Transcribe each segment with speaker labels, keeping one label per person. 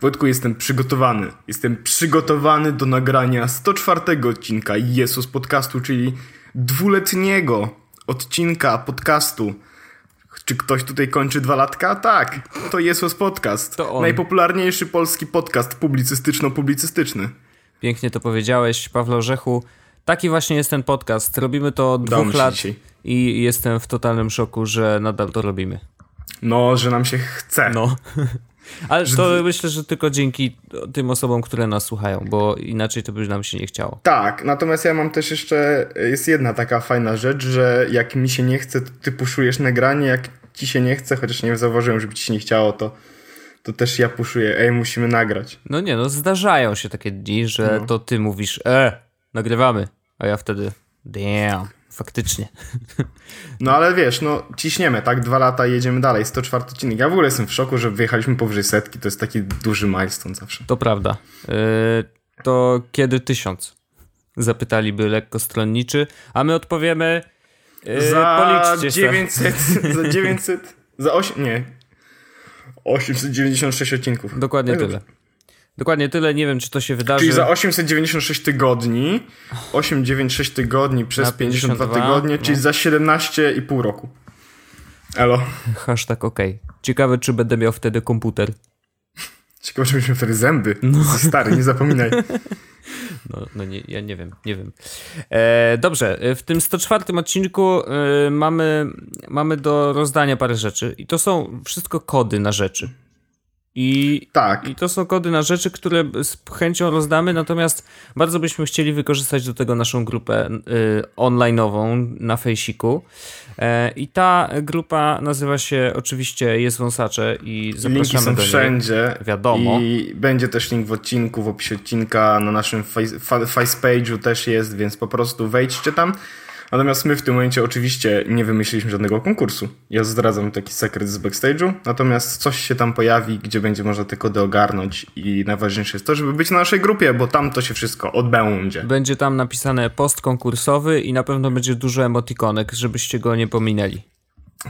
Speaker 1: Wojtku, jestem przygotowany. Jestem przygotowany do nagrania 104 odcinka Jesus Podcastu, czyli dwuletniego odcinka podcastu. Czy ktoś tutaj kończy dwa latka? Tak, to Jesus Podcast.
Speaker 2: To on.
Speaker 1: Najpopularniejszy polski podcast publicystyczno-publicystyczny.
Speaker 2: Pięknie to powiedziałeś, Pawle Orzechu. Taki właśnie jest ten podcast. Robimy to od
Speaker 1: Udało
Speaker 2: dwóch lat
Speaker 1: dzisiaj.
Speaker 2: i jestem w totalnym szoku, że nadal to robimy.
Speaker 1: No, że nam się chce.
Speaker 2: No. Ale to myślę, że tylko dzięki tym osobom, które nas słuchają, bo inaczej to by nam się nie chciało.
Speaker 1: Tak, natomiast ja mam też jeszcze, jest jedna taka fajna rzecz, że jak mi się nie chce, to ty puszujesz nagranie, jak ci się nie chce, chociaż nie zauważyłem, żeby ci się nie chciało, to, to też ja puszuję, ej, musimy nagrać.
Speaker 2: No nie, no zdarzają się takie dni, że to ty mówisz, e, nagrywamy, a ja wtedy, damn, faktycznie.
Speaker 1: No ale wiesz, no ciśniemy, tak? Dwa lata i jedziemy dalej, 104 odcinek. Ja w ogóle jestem w szoku, że wyjechaliśmy powyżej setki, to jest taki duży milestone zawsze.
Speaker 2: To prawda. Yy, to kiedy tysiąc? Zapytaliby lekko stronniczy, a my odpowiemy, yy,
Speaker 1: za
Speaker 2: policzcie se.
Speaker 1: 900, za 900, za 8, nie, 896 odcinków.
Speaker 2: Dokładnie
Speaker 1: Tak
Speaker 2: tyle. Dokładnie tyle, nie wiem czy to się wydarzy.
Speaker 1: Czyli za 896 tygodni, 896 tygodni przez
Speaker 2: Na
Speaker 1: 52
Speaker 2: 52,
Speaker 1: tygodnie,
Speaker 2: no.
Speaker 1: czyli za 17,5 roku. Elo.
Speaker 2: Hashtag OK. Ciekawe czy będę miał wtedy komputer.
Speaker 1: Ciekawe, czy mieliśmy wtedy zęby. No. Stary, nie zapominaj.
Speaker 2: No, no nie, ja nie wiem, nie wiem. E, dobrze, e, w tym 104 odcinku e, mamy, mamy do rozdania parę rzeczy i to są wszystko kody na rzeczy. I,
Speaker 1: Tak.
Speaker 2: I to są kody na rzeczy, które z chęcią rozdamy, natomiast bardzo byśmy chcieli wykorzystać do tego naszą grupę y, online'ową na Fejsiku. E, I ta grupa nazywa się oczywiście Jest Wąsacze i zapraszamy
Speaker 1: Linki są
Speaker 2: do niej.
Speaker 1: wszędzie.
Speaker 2: Wiadomo.
Speaker 1: I będzie też link w odcinku, w opisie odcinka, na naszym face- fa- facepage'u też jest, więc po prostu wejdźcie tam. Natomiast my w tym momencie oczywiście nie wymyśliliśmy żadnego konkursu. Ja zdradzam taki sekret z backstage'u, natomiast coś się tam pojawi, gdzie będzie można te kody ogarnąć i najważniejsze jest to, żeby być na naszej grupie, bo tam to się wszystko odbędzie.
Speaker 2: Będzie tam napisane post konkursowy i na pewno będzie dużo emotikonek, żebyście go nie pominęli.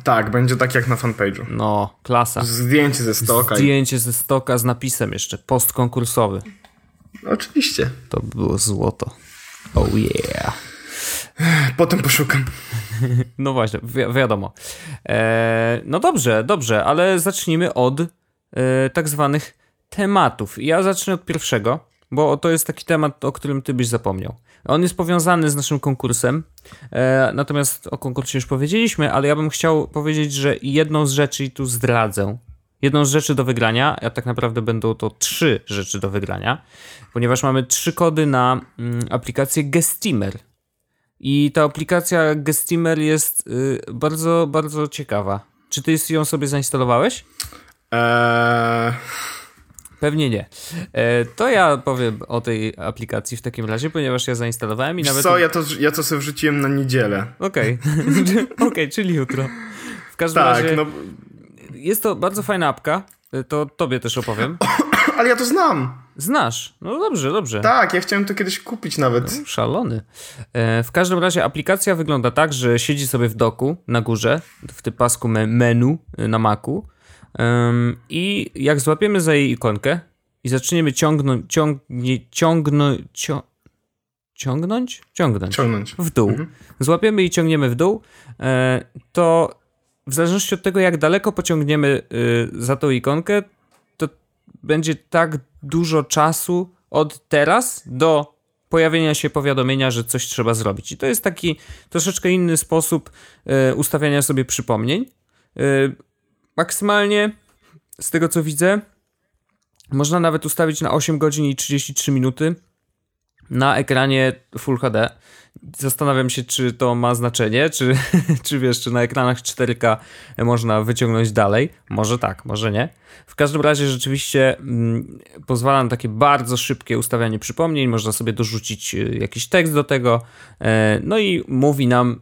Speaker 1: Tak, będzie tak jak na fanpage'u.
Speaker 2: No, klasa.
Speaker 1: Zdjęcie ze stoka. i-
Speaker 2: Zdjęcie ze stoka z napisem jeszcze, post konkursowy.
Speaker 1: Oczywiście.
Speaker 2: To by było złoto. Oh yeah.
Speaker 1: Potem poszukam.
Speaker 2: No właśnie, wi wiadomo. E, no dobrze, dobrze, ale zacznijmy od e, tak zwanych tematów. Ja zacznę od pierwszego, bo to jest taki temat, o którym ty byś zapomniał. On jest powiązany z naszym konkursem, e, natomiast o konkursie już powiedzieliśmy, ale ja bym chciał powiedzieć, że jedną z rzeczy, i tu zdradzę, jedną z rzeczy do wygrania, a tak naprawdę będą to trzy rzeczy do wygrania, ponieważ mamy trzy kody na mm, aplikację Gestimer. I ta aplikacja Gestimer jest y, bardzo, bardzo ciekawa. Czy ty ją sobie zainstalowałeś?
Speaker 1: Eee,
Speaker 2: Pewnie nie. E, to ja powiem o tej aplikacji w takim razie, ponieważ ja zainstalowałem i
Speaker 1: wiesz
Speaker 2: nawet.
Speaker 1: co, ja to, ja to sobie wrzuciłem na niedzielę.
Speaker 2: Okej, okej, czyli jutro. W każdym
Speaker 1: Tak,
Speaker 2: razie
Speaker 1: no,
Speaker 2: jest to bardzo fajna apka. To tobie też opowiem.
Speaker 1: Ale ja to znam.
Speaker 2: Znasz. No dobrze, dobrze.
Speaker 1: Tak, ja chciałem to kiedyś kupić nawet.
Speaker 2: Szalony. E, w każdym razie aplikacja wygląda tak, że siedzi sobie w doku na górze, w tym pasku me- menu y, na Macu Ym, i jak złapiemy za jej ikonkę i zaczniemy ciągnąć, ciągnie, ciągnąć, cią, ciągnąć? Ciągnąć.
Speaker 1: Ciągnąć.
Speaker 2: W dół. Złapiemy i ciągniemy w dół, e, to w zależności od tego, jak daleko pociągniemy y, za tą ikonkę, będzie tak dużo czasu od teraz do pojawienia się powiadomienia, że coś trzeba zrobić. I to jest taki troszeczkę inny sposób y, ustawiania sobie przypomnień. Y, maksymalnie, z tego co widzę, można nawet ustawić na 8 godzin i 33 minuty na ekranie Full HD. Zastanawiam się, czy to ma znaczenie, czy, czy wiesz, czy na ekranach 4K można wyciągnąć dalej. Może tak, może nie. W każdym razie rzeczywiście mm, pozwala na takie bardzo szybkie ustawianie przypomnień. Można sobie dorzucić y, jakiś tekst do tego. E, no i mówi nam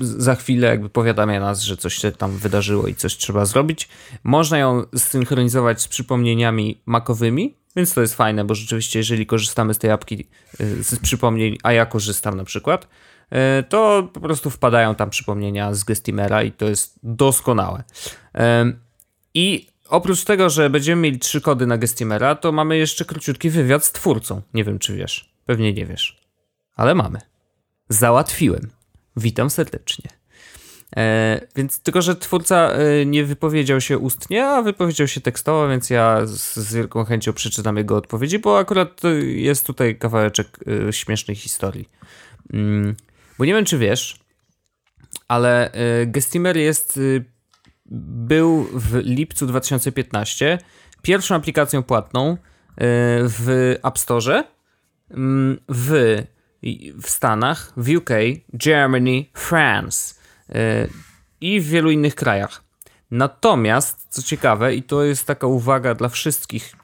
Speaker 2: za chwilę jakby powiadamia nas, że coś się tam wydarzyło i coś trzeba zrobić. Można ją synchronizować z przypomnieniami makowymi, więc to jest fajne, bo rzeczywiście jeżeli korzystamy z tej apki y, z przypomnień, a ja korzystam na przykład, y, to po prostu wpadają tam przypomnienia z Gestimera i to jest doskonałe. I oprócz tego, że będziemy mieli trzy kody na Gestimera, to mamy jeszcze króciutki wywiad z twórcą. Nie wiem, czy wiesz. Pewnie nie wiesz. Ale mamy. Załatwiłem. Witam serdecznie. E, więc tylko, że twórca e, nie wypowiedział się ustnie, a wypowiedział się tekstowo, więc ja z, z wielką chęcią przeczytam jego odpowiedzi, bo akurat jest tutaj kawałeczek e, śmiesznej historii. Mm, bo nie wiem, czy wiesz, ale e, Gestimer jest, e, był w lipcu 2015 pierwszą aplikacją płatną e, w App Store mm, w, w Stanach, w UK, Germany, France i w wielu innych krajach. Natomiast, co ciekawe, i to jest taka uwaga dla wszystkich,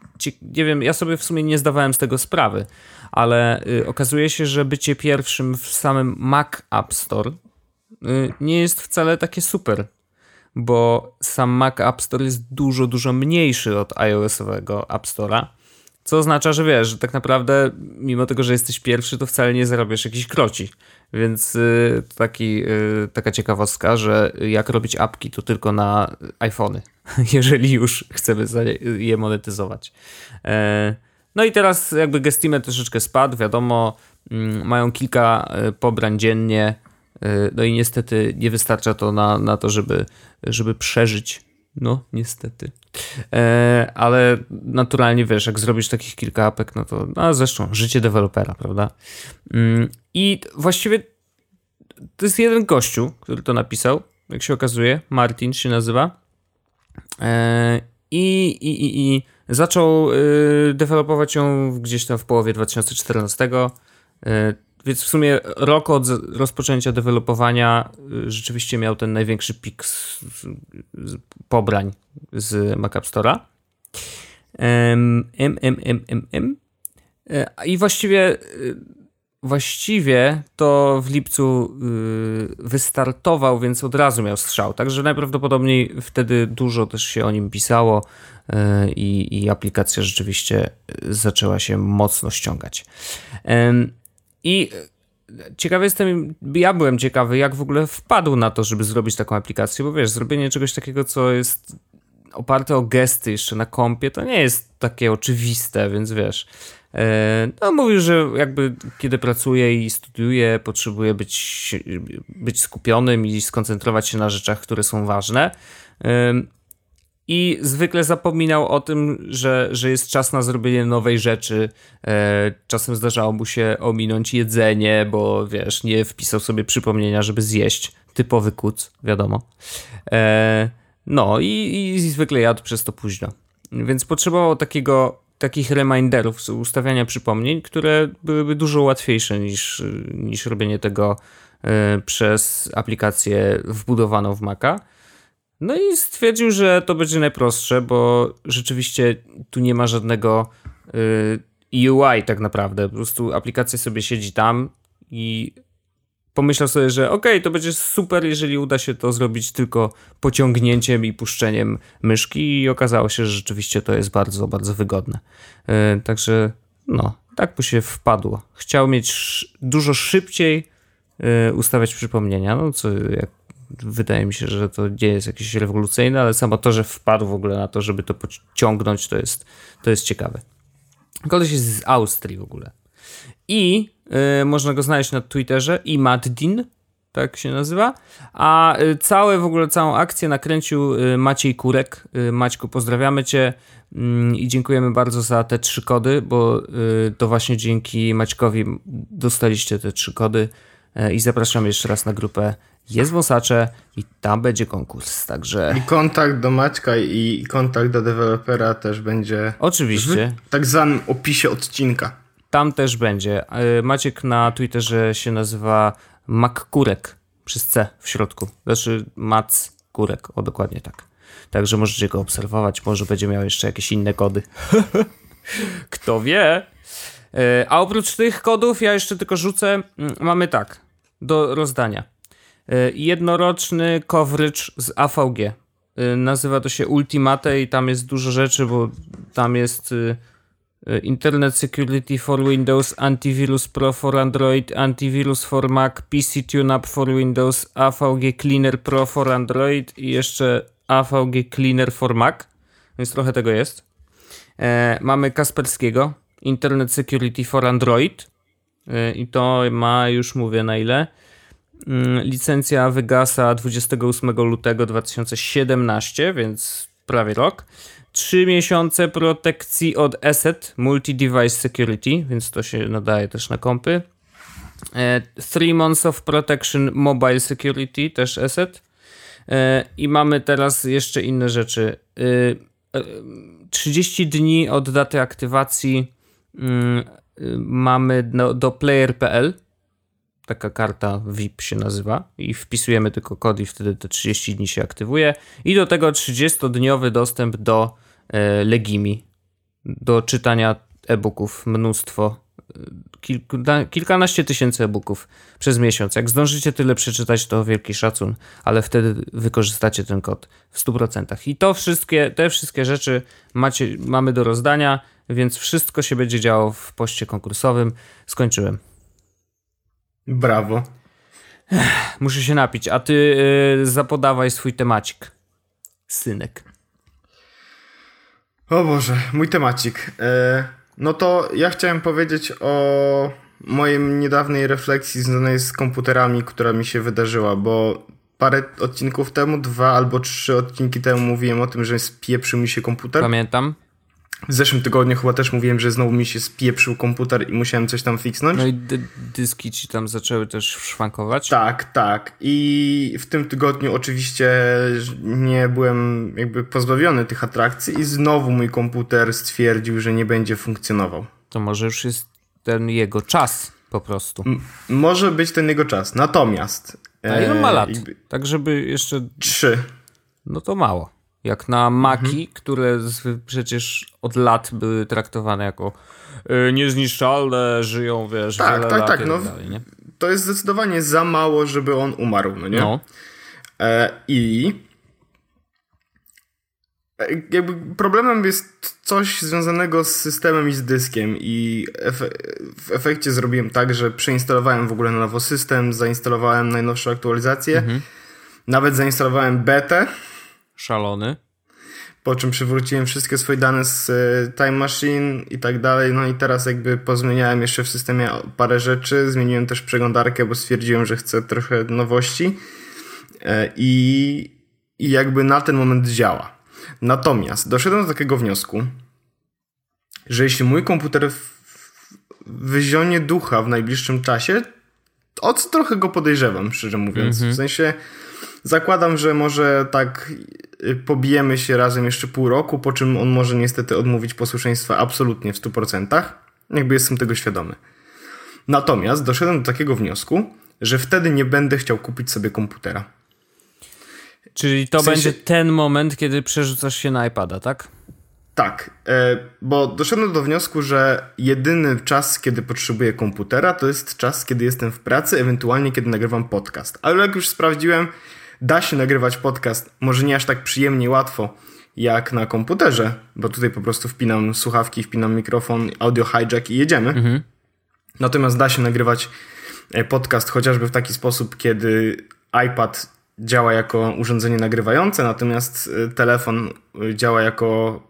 Speaker 2: nie wiem, ja sobie w sumie nie zdawałem z tego sprawy, ale y, okazuje się, że bycie pierwszym w samym Mac App Store y, nie jest wcale takie super, bo sam Mac App Store jest dużo, dużo mniejszy od iOS-owego App Store'a. Co oznacza, że wiesz, że tak naprawdę, mimo tego, że jesteś pierwszy, to wcale nie zarabiasz jakichś kroci. Więc y, taki, y, taka ciekawostka, że jak robić apki, to tylko na iPhony, jeżeli już chcemy je monetyzować. E, no i teraz jakby Gestime troszeczkę spadł, wiadomo, mm, mają kilka e, pobrań dziennie, no i niestety nie wystarcza to na, na to, żeby, żeby przeżyć. No, niestety. E, ale naturalnie wiesz, jak zrobisz takich kilka apek, no to no zresztą życie dewelopera, prawda? I właściwie to jest jeden gościu, który to napisał, jak się okazuje. Martin się nazywa. E, I, i, i, i zaczął y, dewelopować ją gdzieś tam w połowie 2014. E, więc w sumie rok od rozpoczęcia dewelopowania y, rzeczywiście miał ten największy pik z, z pobrań z Mac App Store'a. M, M, M, M, M. I właściwie, y, właściwie to w lipcu y, wystartował, więc od razu miał strzał. Także najprawdopodobniej wtedy dużo też się o nim pisało i, i aplikacja rzeczywiście zaczęła się mocno ściągać. I ciekawy jestem, ja byłem ciekawy, jak w ogóle wpadł na to, żeby zrobić taką aplikację, bo wiesz, zrobienie czegoś takiego, co jest oparte o gesty jeszcze na kompie, to nie jest takie oczywiste, więc wiesz. E, no, mówił, że jakby kiedy pracuje i studiuje, potrzebuje być, być skupionym i skoncentrować się na rzeczach, które są ważne i zwykle zapominał o tym, że, że jest czas na zrobienie nowej rzeczy. E, czasem zdarzało mu się ominąć jedzenie, bo wiesz, nie wpisał sobie przypomnienia, żeby zjeść. Typowy kuc, wiadomo. E, no i, i zwykle jadł przez to późno. Więc potrzebował takiego, takich reminderów, ustawiania przypomnień, które byłyby dużo łatwiejsze niż, niż robienie tego e, przez aplikację wbudowaną w Maca. No i stwierdził, że to będzie najprostsze, bo rzeczywiście tu nie ma żadnego y, UI tak naprawdę. Po prostu aplikacja sobie siedzi tam i pomyślał sobie, że ok, to będzie super, jeżeli uda się to zrobić tylko pociągnięciem i puszczeniem myszki i okazało się, że rzeczywiście to jest bardzo, bardzo wygodne. Y, także no, tak mu się wpadło. Chciał mieć dużo szybciej y, ustawiać przypomnienia, no co jak wydaje mi się, że to nie jest jakieś rewolucyjne, ale samo to, że wpadł w ogóle na to, żeby to pociągnąć, to jest, to jest ciekawe. Koleś jest z Austrii w ogóle. I y, można go znaleźć na Twitterze i Maddin, tak się nazywa. A y, całe w ogóle całą akcję nakręcił y, Maciej Kurek. Y, Maćku, pozdrawiamy cię mm, i dziękujemy bardzo za te trzy kody, bo to właśnie dzięki Maćkowi dostaliście te trzy kody i zapraszam jeszcze raz na grupę jest wąsacze i tam będzie konkurs, także...
Speaker 1: I kontakt do Maćka i kontakt do dewelopera też będzie...
Speaker 2: Oczywiście.
Speaker 1: W tak zwanym opisie odcinka.
Speaker 2: Tam też będzie. E, Maciek na Twitterze się nazywa Makkurek przez C w środku. Znaczy Mac Kurek, o dokładnie tak. Także możecie go obserwować, może będzie miał jeszcze jakieś inne kody. Kto wie? E, a oprócz tych kodów ja jeszcze tylko rzucę, mm, mamy tak, do rozdania E, jednoroczny coverage z AVG. Nazywa to się Ultimate i tam jest dużo rzeczy, bo tam jest e, Internet Security for Windows, Antivirus Pro for Android, Antivirus for Mac, PC TuneUp for Windows, AVG Cleaner Pro for Android i jeszcze AVG Cleaner for Mac. więc trochę tego jest. E, mamy Kasperskiego, Internet Security for Android e, i to ma, już mówię na ile, mm, licencja wygasa 28 lutego 2017, więc prawie rok. 3 miesiące protekcji od ESET, Multi-Device Security, więc to się nadaje też na kompy. 3 e, months of protection Mobile Security, też ESET. E, I mamy teraz jeszcze inne rzeczy. 30 e, dni od daty aktywacji mm, mamy do, player.pl. Taka karta VIP się nazywa i wpisujemy tylko kod i wtedy te 30 dni się aktywuje. I do tego 30-dniowy dostęp do Legimi, do czytania e-booków, mnóstwo kilku, kilkanaście tysięcy e-booków przez miesiąc. Jak zdążycie tyle przeczytać, to wielki szacun, ale wtedy wykorzystacie ten kod w 100%. I to wszystkie, te wszystkie rzeczy macie, mamy do rozdania, więc wszystko się będzie działo w poście konkursowym. Skończyłem.
Speaker 1: Brawo.
Speaker 2: Muszę się napić, a ty yy, zapodawaj swój temacik. Synek.
Speaker 1: O Boże, mój temacik. Yy... No to ja chciałem powiedzieć o mojej niedawnej refleksji związanej z komputerami, która mi się wydarzyła, bo parę odcinków temu, dwa albo trzy odcinki temu mówiłem o tym, że spieprzył mi się komputer.
Speaker 2: Pamiętam.
Speaker 1: W zeszłym tygodniu chyba też mówiłem, że znowu mi się spieprzył komputer i musiałem coś tam fixnąć.
Speaker 2: No i dyski ci tam zaczęły też szwankować.
Speaker 1: Tak, tak. I w tym tygodniu oczywiście nie byłem jakby pozbawiony tych atrakcji i znowu mój komputer stwierdził, że nie będzie funkcjonował.
Speaker 2: To może już jest ten jego czas po prostu. M
Speaker 1: może być ten jego czas. Natomiast...
Speaker 2: A ile ma e, lat? Tak, żeby jeszcze...
Speaker 1: Trzy.
Speaker 2: No to mało. Jak na Maki, mhm. które przecież od lat były traktowane jako y, niezniszczalne, żyją, wiesz,
Speaker 1: tak,
Speaker 2: wiele
Speaker 1: tak,
Speaker 2: lat
Speaker 1: tak, no, dalej, nie? To jest zdecydowanie za mało, żeby on umarł, no nie? No. E, I e, jakby problemem jest coś związanego z systemem i z dyskiem i efe w efekcie zrobiłem tak, że przeinstalowałem w ogóle na nowo system, zainstalowałem najnowszą aktualizację, mhm. nawet zainstalowałem betę,
Speaker 2: Szalony.
Speaker 1: Po czym przywróciłem wszystkie swoje dane z e, Time Machine i tak dalej. No i teraz jakby pozmieniałem jeszcze w systemie parę rzeczy. Zmieniłem też przeglądarkę, bo stwierdziłem, że chcę trochę nowości. E, I, i jakby na ten moment działa. Natomiast doszedłem do takiego wniosku, że jeśli mój komputer wyzionie ducha w najbliższym czasie, o co trochę go podejrzewam, szczerze mówiąc. Mm -hmm. W sensie zakładam, że może tak y, pobijemy się razem jeszcze pół roku, po czym on może niestety odmówić posłuszeństwa absolutnie w 100%. Jakby jestem tego świadomy. Natomiast doszedłem do takiego wniosku, że wtedy nie będę chciał kupić sobie komputera.
Speaker 2: Czyli to w sensie... będzie ten moment, kiedy przerzucasz się na iPada, tak?
Speaker 1: Tak, e, bo doszedłem do wniosku, że jedyny czas, kiedy potrzebuję komputera, to jest czas, kiedy jestem w pracy, ewentualnie kiedy nagrywam podcast. Ale jak już sprawdziłem, da się nagrywać podcast, może nie aż tak przyjemnie i łatwo jak na komputerze, bo tutaj po prostu wpinam słuchawki, wpinam mikrofon, audio hijack i jedziemy. Mhm. Natomiast da się nagrywać e, podcast chociażby w taki sposób, kiedy iPad działa jako urządzenie nagrywające, natomiast e, telefon e, działa jako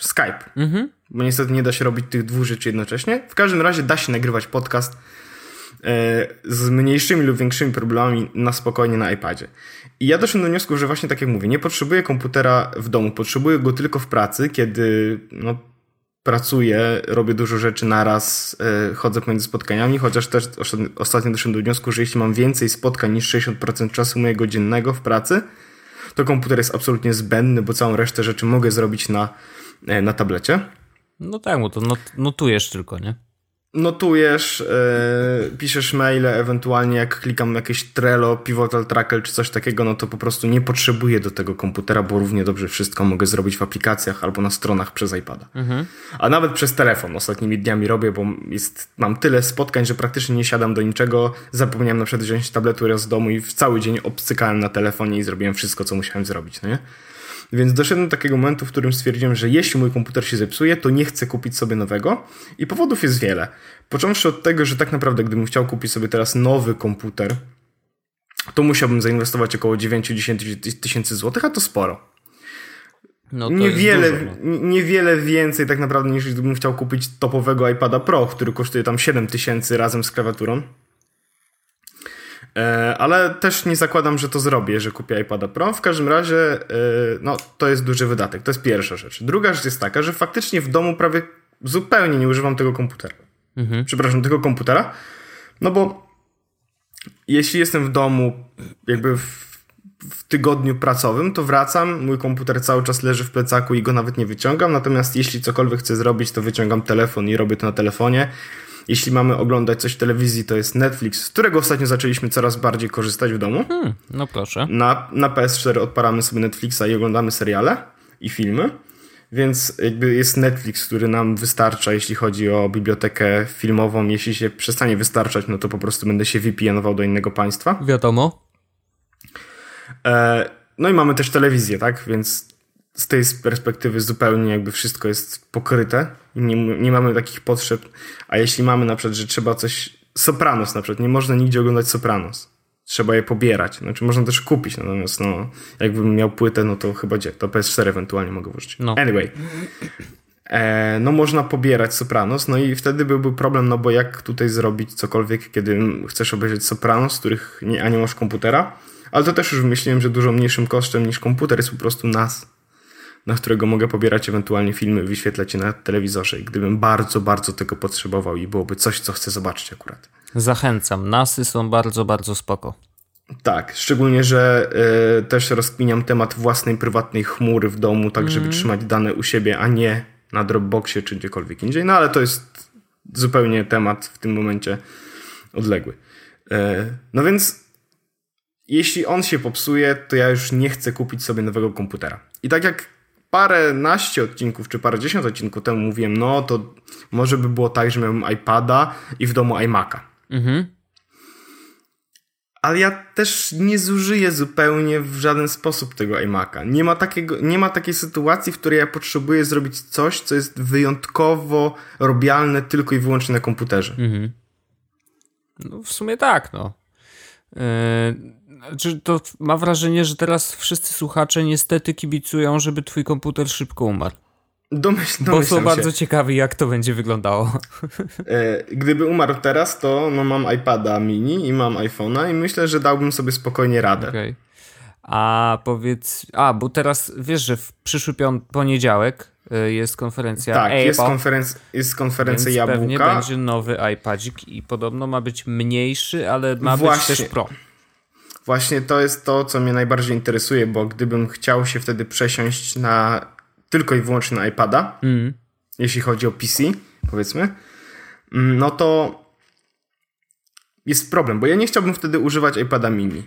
Speaker 1: Skype. Mhm. Bo niestety nie da się robić tych dwóch rzeczy jednocześnie. W każdym razie da się nagrywać podcast z mniejszymi lub większymi problemami na spokojnie na iPadzie. I ja doszedłem do wniosku, że właśnie tak jak mówię, nie potrzebuję komputera w domu, potrzebuję go tylko w pracy, kiedy no, pracuję, robię dużo rzeczy naraz, yy, chodzę pomiędzy spotkaniami, chociaż też ostatnio doszedłem do wniosku, że jeśli mam więcej spotkań niż 60% czasu mojego dziennego w pracy, to komputer jest absolutnie zbędny, bo całą resztę rzeczy mogę zrobić na, e, na tablecie.
Speaker 2: No tak, bo to not, notujesz tylko, nie?
Speaker 1: Notujesz, yy, piszesz maile, ewentualnie jak klikam jakieś Trello, Pivotal Tracker czy coś takiego, no to po prostu nie potrzebuję do tego komputera, bo równie dobrze wszystko mogę zrobić w aplikacjach albo na stronach przez iPada. Mhm. A nawet przez telefon ostatnimi dniami robię, bo jest, mam tyle spotkań, że praktycznie nie siadam do niczego. Zapomniałem na przykład wziąć tabletu raz z domu i w cały dzień obcykałem na telefonie i zrobiłem wszystko, co musiałem zrobić, no nie? Więc doszedłem do takiego momentu, w którym stwierdziłem, że jeśli mój komputer się zepsuje, to nie chcę kupić sobie nowego. I powodów jest wiele. Począwszy od tego, że tak naprawdę, gdybym chciał kupić sobie teraz nowy komputer, to musiałbym zainwestować około 9-10 tysięcy złotych, a to sporo. no niewiele, dużo, no. niewiele więcej tak naprawdę niż gdybym chciał kupić topowego iPada Pro, który kosztuje tam 7000 razem z klawiaturą. E, ale też nie zakładam, że to zrobię, że kupię iPada Pro. W każdym razie, e, no, to jest duży wydatek. To jest pierwsza rzecz. Druga rzecz jest taka, że faktycznie w domu prawie zupełnie nie używam tego komputera. Mhm. Przepraszam, tego komputera. No bo jeśli jestem w domu, jakby w, w tygodniu pracowym, to wracam, mój komputer cały czas leży w plecaku i go nawet nie wyciągam. Natomiast jeśli cokolwiek chcę zrobić, to wyciągam telefon i robię to na telefonie. Jeśli mamy oglądać coś w telewizji, to jest Netflix, z którego ostatnio zaczęliśmy coraz bardziej korzystać w domu. Hmm,
Speaker 2: no proszę.
Speaker 1: Na, na PS4 odparamy sobie Netflixa i oglądamy seriale i filmy. Więc jakby jest Netflix, który nam wystarcza, jeśli chodzi o bibliotekę filmową. Jeśli się przestanie wystarczać, no to po prostu będę się VPN-ował do innego państwa.
Speaker 2: Wiadomo.
Speaker 1: E, no i mamy też telewizję, tak? Więc z tej perspektywy zupełnie jakby wszystko jest pokryte i nie, nie mamy takich potrzeb. A jeśli mamy na przykład, że trzeba coś. Sopranos na przykład, nie można nigdzie oglądać Sopranos. Trzeba je pobierać. Znaczy można też kupić, natomiast no, jakbym miał płytę, no to chyba gdzie? To PS4 ewentualnie mogę włożyć. No. Anyway. E, no można pobierać Sopranos, no i wtedy byłby problem, no bo jak tutaj zrobić cokolwiek, kiedy chcesz obejrzeć Sopranos, których nie, a nie masz komputera. Ale to też już myślałem, że dużo mniejszym kosztem niż komputer jest po prostu nas na którego mogę pobierać ewentualnie filmy, wyświetlać je na telewizorze. I gdybym bardzo, bardzo tego potrzebował i byłoby coś, co chcę zobaczyć akurat.
Speaker 2: Zachęcam. Nasy są bardzo, bardzo spoko.
Speaker 1: Tak, szczególnie, że y, też rozkminiam temat własnej prywatnej chmury w domu, tak żeby mm. trzymać dane u siebie, a nie na Dropboxie czy gdziekolwiek indziej. No ale to jest zupełnie temat w tym momencie odległy. Y, no więc jeśli on się popsuje, to ja już nie chcę kupić sobie nowego komputera. I tak jak parę naście odcinków, czy parę dziesiąt odcinków temu mówiłem, no to może by było tak, że miałem iPada i w domu iMac'a. Mhm. Ale ja też nie zużyję zupełnie w żaden sposób tego iMac'a. Nie ma, takiego, nie ma takiej sytuacji, w której ja potrzebuję zrobić coś, co jest wyjątkowo robialne tylko i wyłącznie na komputerze. Mhm.
Speaker 2: No w sumie tak, no. Yy, czy to ma wrażenie, że teraz wszyscy słuchacze niestety kibicują, żeby twój komputer szybko umarł.
Speaker 1: Domyśl,
Speaker 2: Bo są bardzo ciekawi, jak to będzie wyglądało.
Speaker 1: E, gdyby umarł teraz, to no, mam iPada mini i mam iPhone'a i myślę, że dałbym sobie spokojnie radę. Okay.
Speaker 2: A powiedz, a bo teraz wiesz, że w przyszły pią- poniedziałek e, jest konferencja
Speaker 1: Tak, Apple, jest, konferenc- jest konferencja więc Jabłka.
Speaker 2: pewnie będzie nowy iPadzik i podobno ma być mniejszy, ale ma Właśnie. być też Pro.
Speaker 1: Właśnie to jest to, co mnie najbardziej interesuje, bo gdybym chciał się wtedy przesiąść na tylko i wyłącznie na iPada, mm. jeśli chodzi o PC, powiedzmy, mm, no to jest problem, bo ja nie chciałbym wtedy używać iPada mini.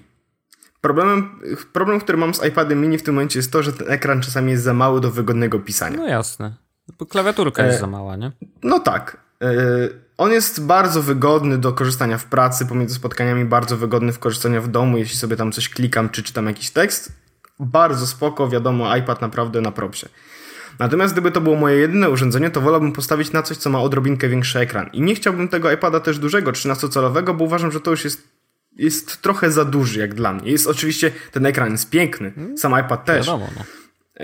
Speaker 1: Problemem, problem, który mam z iPadem mini w tym momencie jest to, że ten ekran czasami jest za mały do wygodnego pisania.
Speaker 2: No jasne. Bo klawiaturka jest e, za mała, nie?
Speaker 1: No tak. E, on jest bardzo wygodny do korzystania w pracy, pomiędzy spotkaniami, bardzo wygodny w korzystaniu w domu, jeśli sobie tam coś klikam czy czytam jakiś tekst. Bardzo spoko, wiadomo, iPad naprawdę na propsie. Natomiast gdyby to było moje jedyne urządzenie, to wolałbym postawić na coś, co ma odrobinkę większy ekran. I nie chciałbym tego iPada też dużego, 13-calowego, bo uważam, że to już jest, jest trochę za duży jak dla mnie. Jest oczywiście, ten ekran jest piękny, sam iPad też. Wiadomo, no.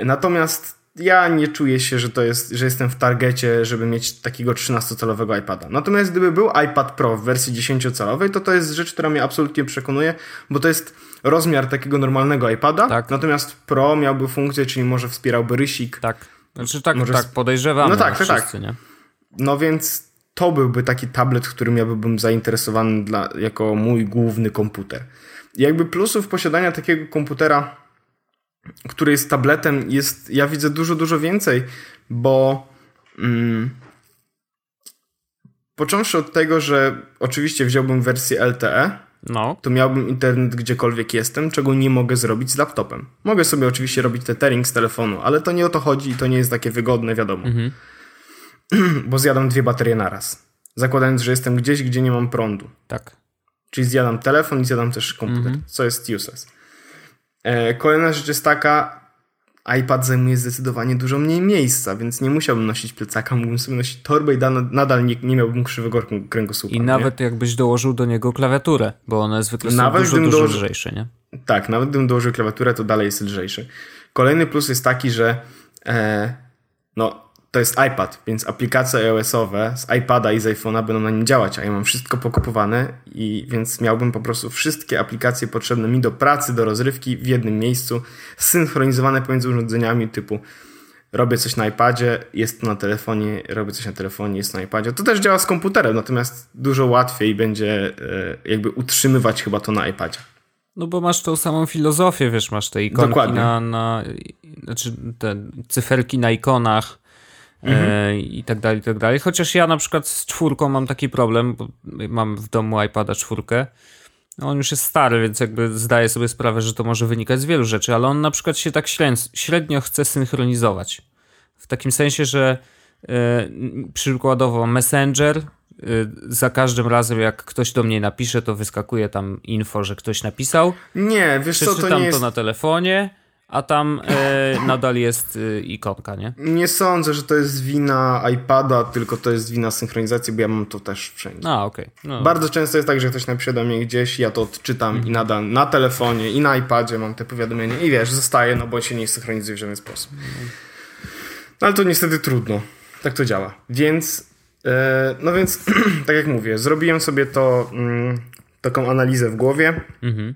Speaker 1: Natomiast ja nie czuję się, że to jest, że jestem w targecie, żeby mieć takiego 13-calowego iPada. Natomiast gdyby był iPad Pro w wersji 10-calowej, to to jest rzecz, która mnie absolutnie przekonuje, bo to jest rozmiar takiego normalnego iPada, tak. natomiast Pro miałby funkcję, czyli może wspierałby rysik.
Speaker 2: Tak, znaczy tak, może... tak podejrzewam. No tak, tak, tak. Nie?
Speaker 1: No więc to byłby taki tablet, którym ja byłbym zainteresowany dla, jako mój główny komputer. Jakby plusów posiadania takiego komputera który jest tabletem, jest, ja widzę dużo, dużo więcej, bo mm, począwszy od tego, że oczywiście wziąłbym wersję LTE, no. to miałbym internet gdziekolwiek jestem, czego nie mogę zrobić z laptopem. Mogę sobie oczywiście robić tethering z telefonu, ale to nie o to chodzi i to nie jest takie wygodne, wiadomo. Mhm. Bo zjadam dwie baterie naraz. Zakładając, że jestem gdzieś, gdzie nie mam prądu.
Speaker 2: Tak.
Speaker 1: Czyli zjadam telefon i zjadam też komputer, mhm. co jest useless. E, kolejna rzecz jest taka, iPad zajmuje zdecydowanie dużo mniej miejsca, więc nie musiałbym nosić plecaka, mógłbym sobie nosić torbę i nadal nie, nie miałbym krzywego kręgosłupa.
Speaker 2: I nawet jakbyś dołożył do niego klawiaturę, bo one zwykle są nawet dużo, dużo dołoży... lżejsze, nie?
Speaker 1: Tak, nawet gdybym dołożył klawiaturę, to dalej jest lżejszy. Kolejny plus jest taki, że e, no to jest iPad, więc aplikacje iOS-owe z iPada i z iPhone'a będą na nim działać, a ja mam wszystko pokupowane i więc miałbym po prostu wszystkie aplikacje potrzebne mi do pracy, do rozrywki w jednym miejscu, synchronizowane pomiędzy urządzeniami typu robię coś na iPadzie, jest to na telefonie, robię coś na telefonie, jest to na iPadzie. To też działa z komputerem, natomiast dużo łatwiej będzie e, jakby utrzymywać chyba to na iPadzie.
Speaker 2: No bo masz tą samą filozofię, wiesz, masz te ikonki Dokładnie. na, na znaczy te cyferki na ikonach mhm. e, i tak dalej, i tak dalej. Chociaż ja na przykład z czwórką mam taki problem, bo mam w domu iPada czwórkę. On już jest stary, więc jakby zdaję sobie sprawę, że to może wynikać z wielu rzeczy, ale on na przykład się tak średnio chce synchronizować. W takim sensie, że e, przykładowo Messenger Y, za każdym razem, jak ktoś do mnie napisze, to wyskakuje tam info, że ktoś napisał.
Speaker 1: Nie, wiesz co, to nie jest...
Speaker 2: to na telefonie, a tam e, nadal jest e, ikonka, nie?
Speaker 1: Nie sądzę, że to jest wina iPada, tylko to jest wina synchronizacji, bo ja mam to też wszędzie.
Speaker 2: A, okej. Okay.
Speaker 1: No. Bardzo często jest tak, że ktoś napisze do mnie gdzieś, ja to odczytam i mhm. nadal na telefonie i na iPadzie mam te powiadomienia i wiesz, zostaje, no bo się nie synchronizuje w żaden sposób. No ale to niestety trudno. Tak to działa. Więc E, no więc, tak jak mówię, zrobiłem sobie to, mm, taką analizę w głowie. Mhm.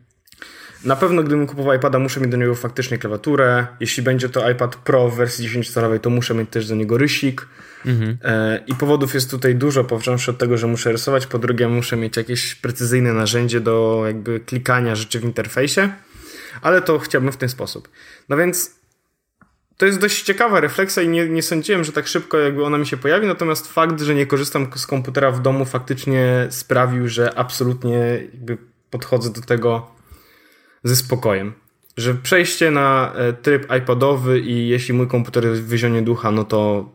Speaker 1: Na pewno, gdybym kupował iPada, muszę mieć do niego faktycznie klawiaturę. Jeśli będzie to iPad Pro w wersji 10-calowej, to muszę mieć też do niego rysik. Mhm. E, I powodów jest tutaj dużo, począwszy od tego, że muszę rysować, po drugie muszę mieć jakieś precyzyjne narzędzie do jakby klikania rzeczy w interfejsie, ale to chciałbym w ten sposób. No więc to jest dość ciekawa refleksja i nie, nie sądziłem, że tak szybko jakby ona mi się pojawi, natomiast fakt, że nie korzystam z komputera w domu faktycznie sprawił, że absolutnie jakby podchodzę do tego ze spokojem. Że przejście na e, tryb iPadowy i jeśli mój komputer wyzionie ducha, no to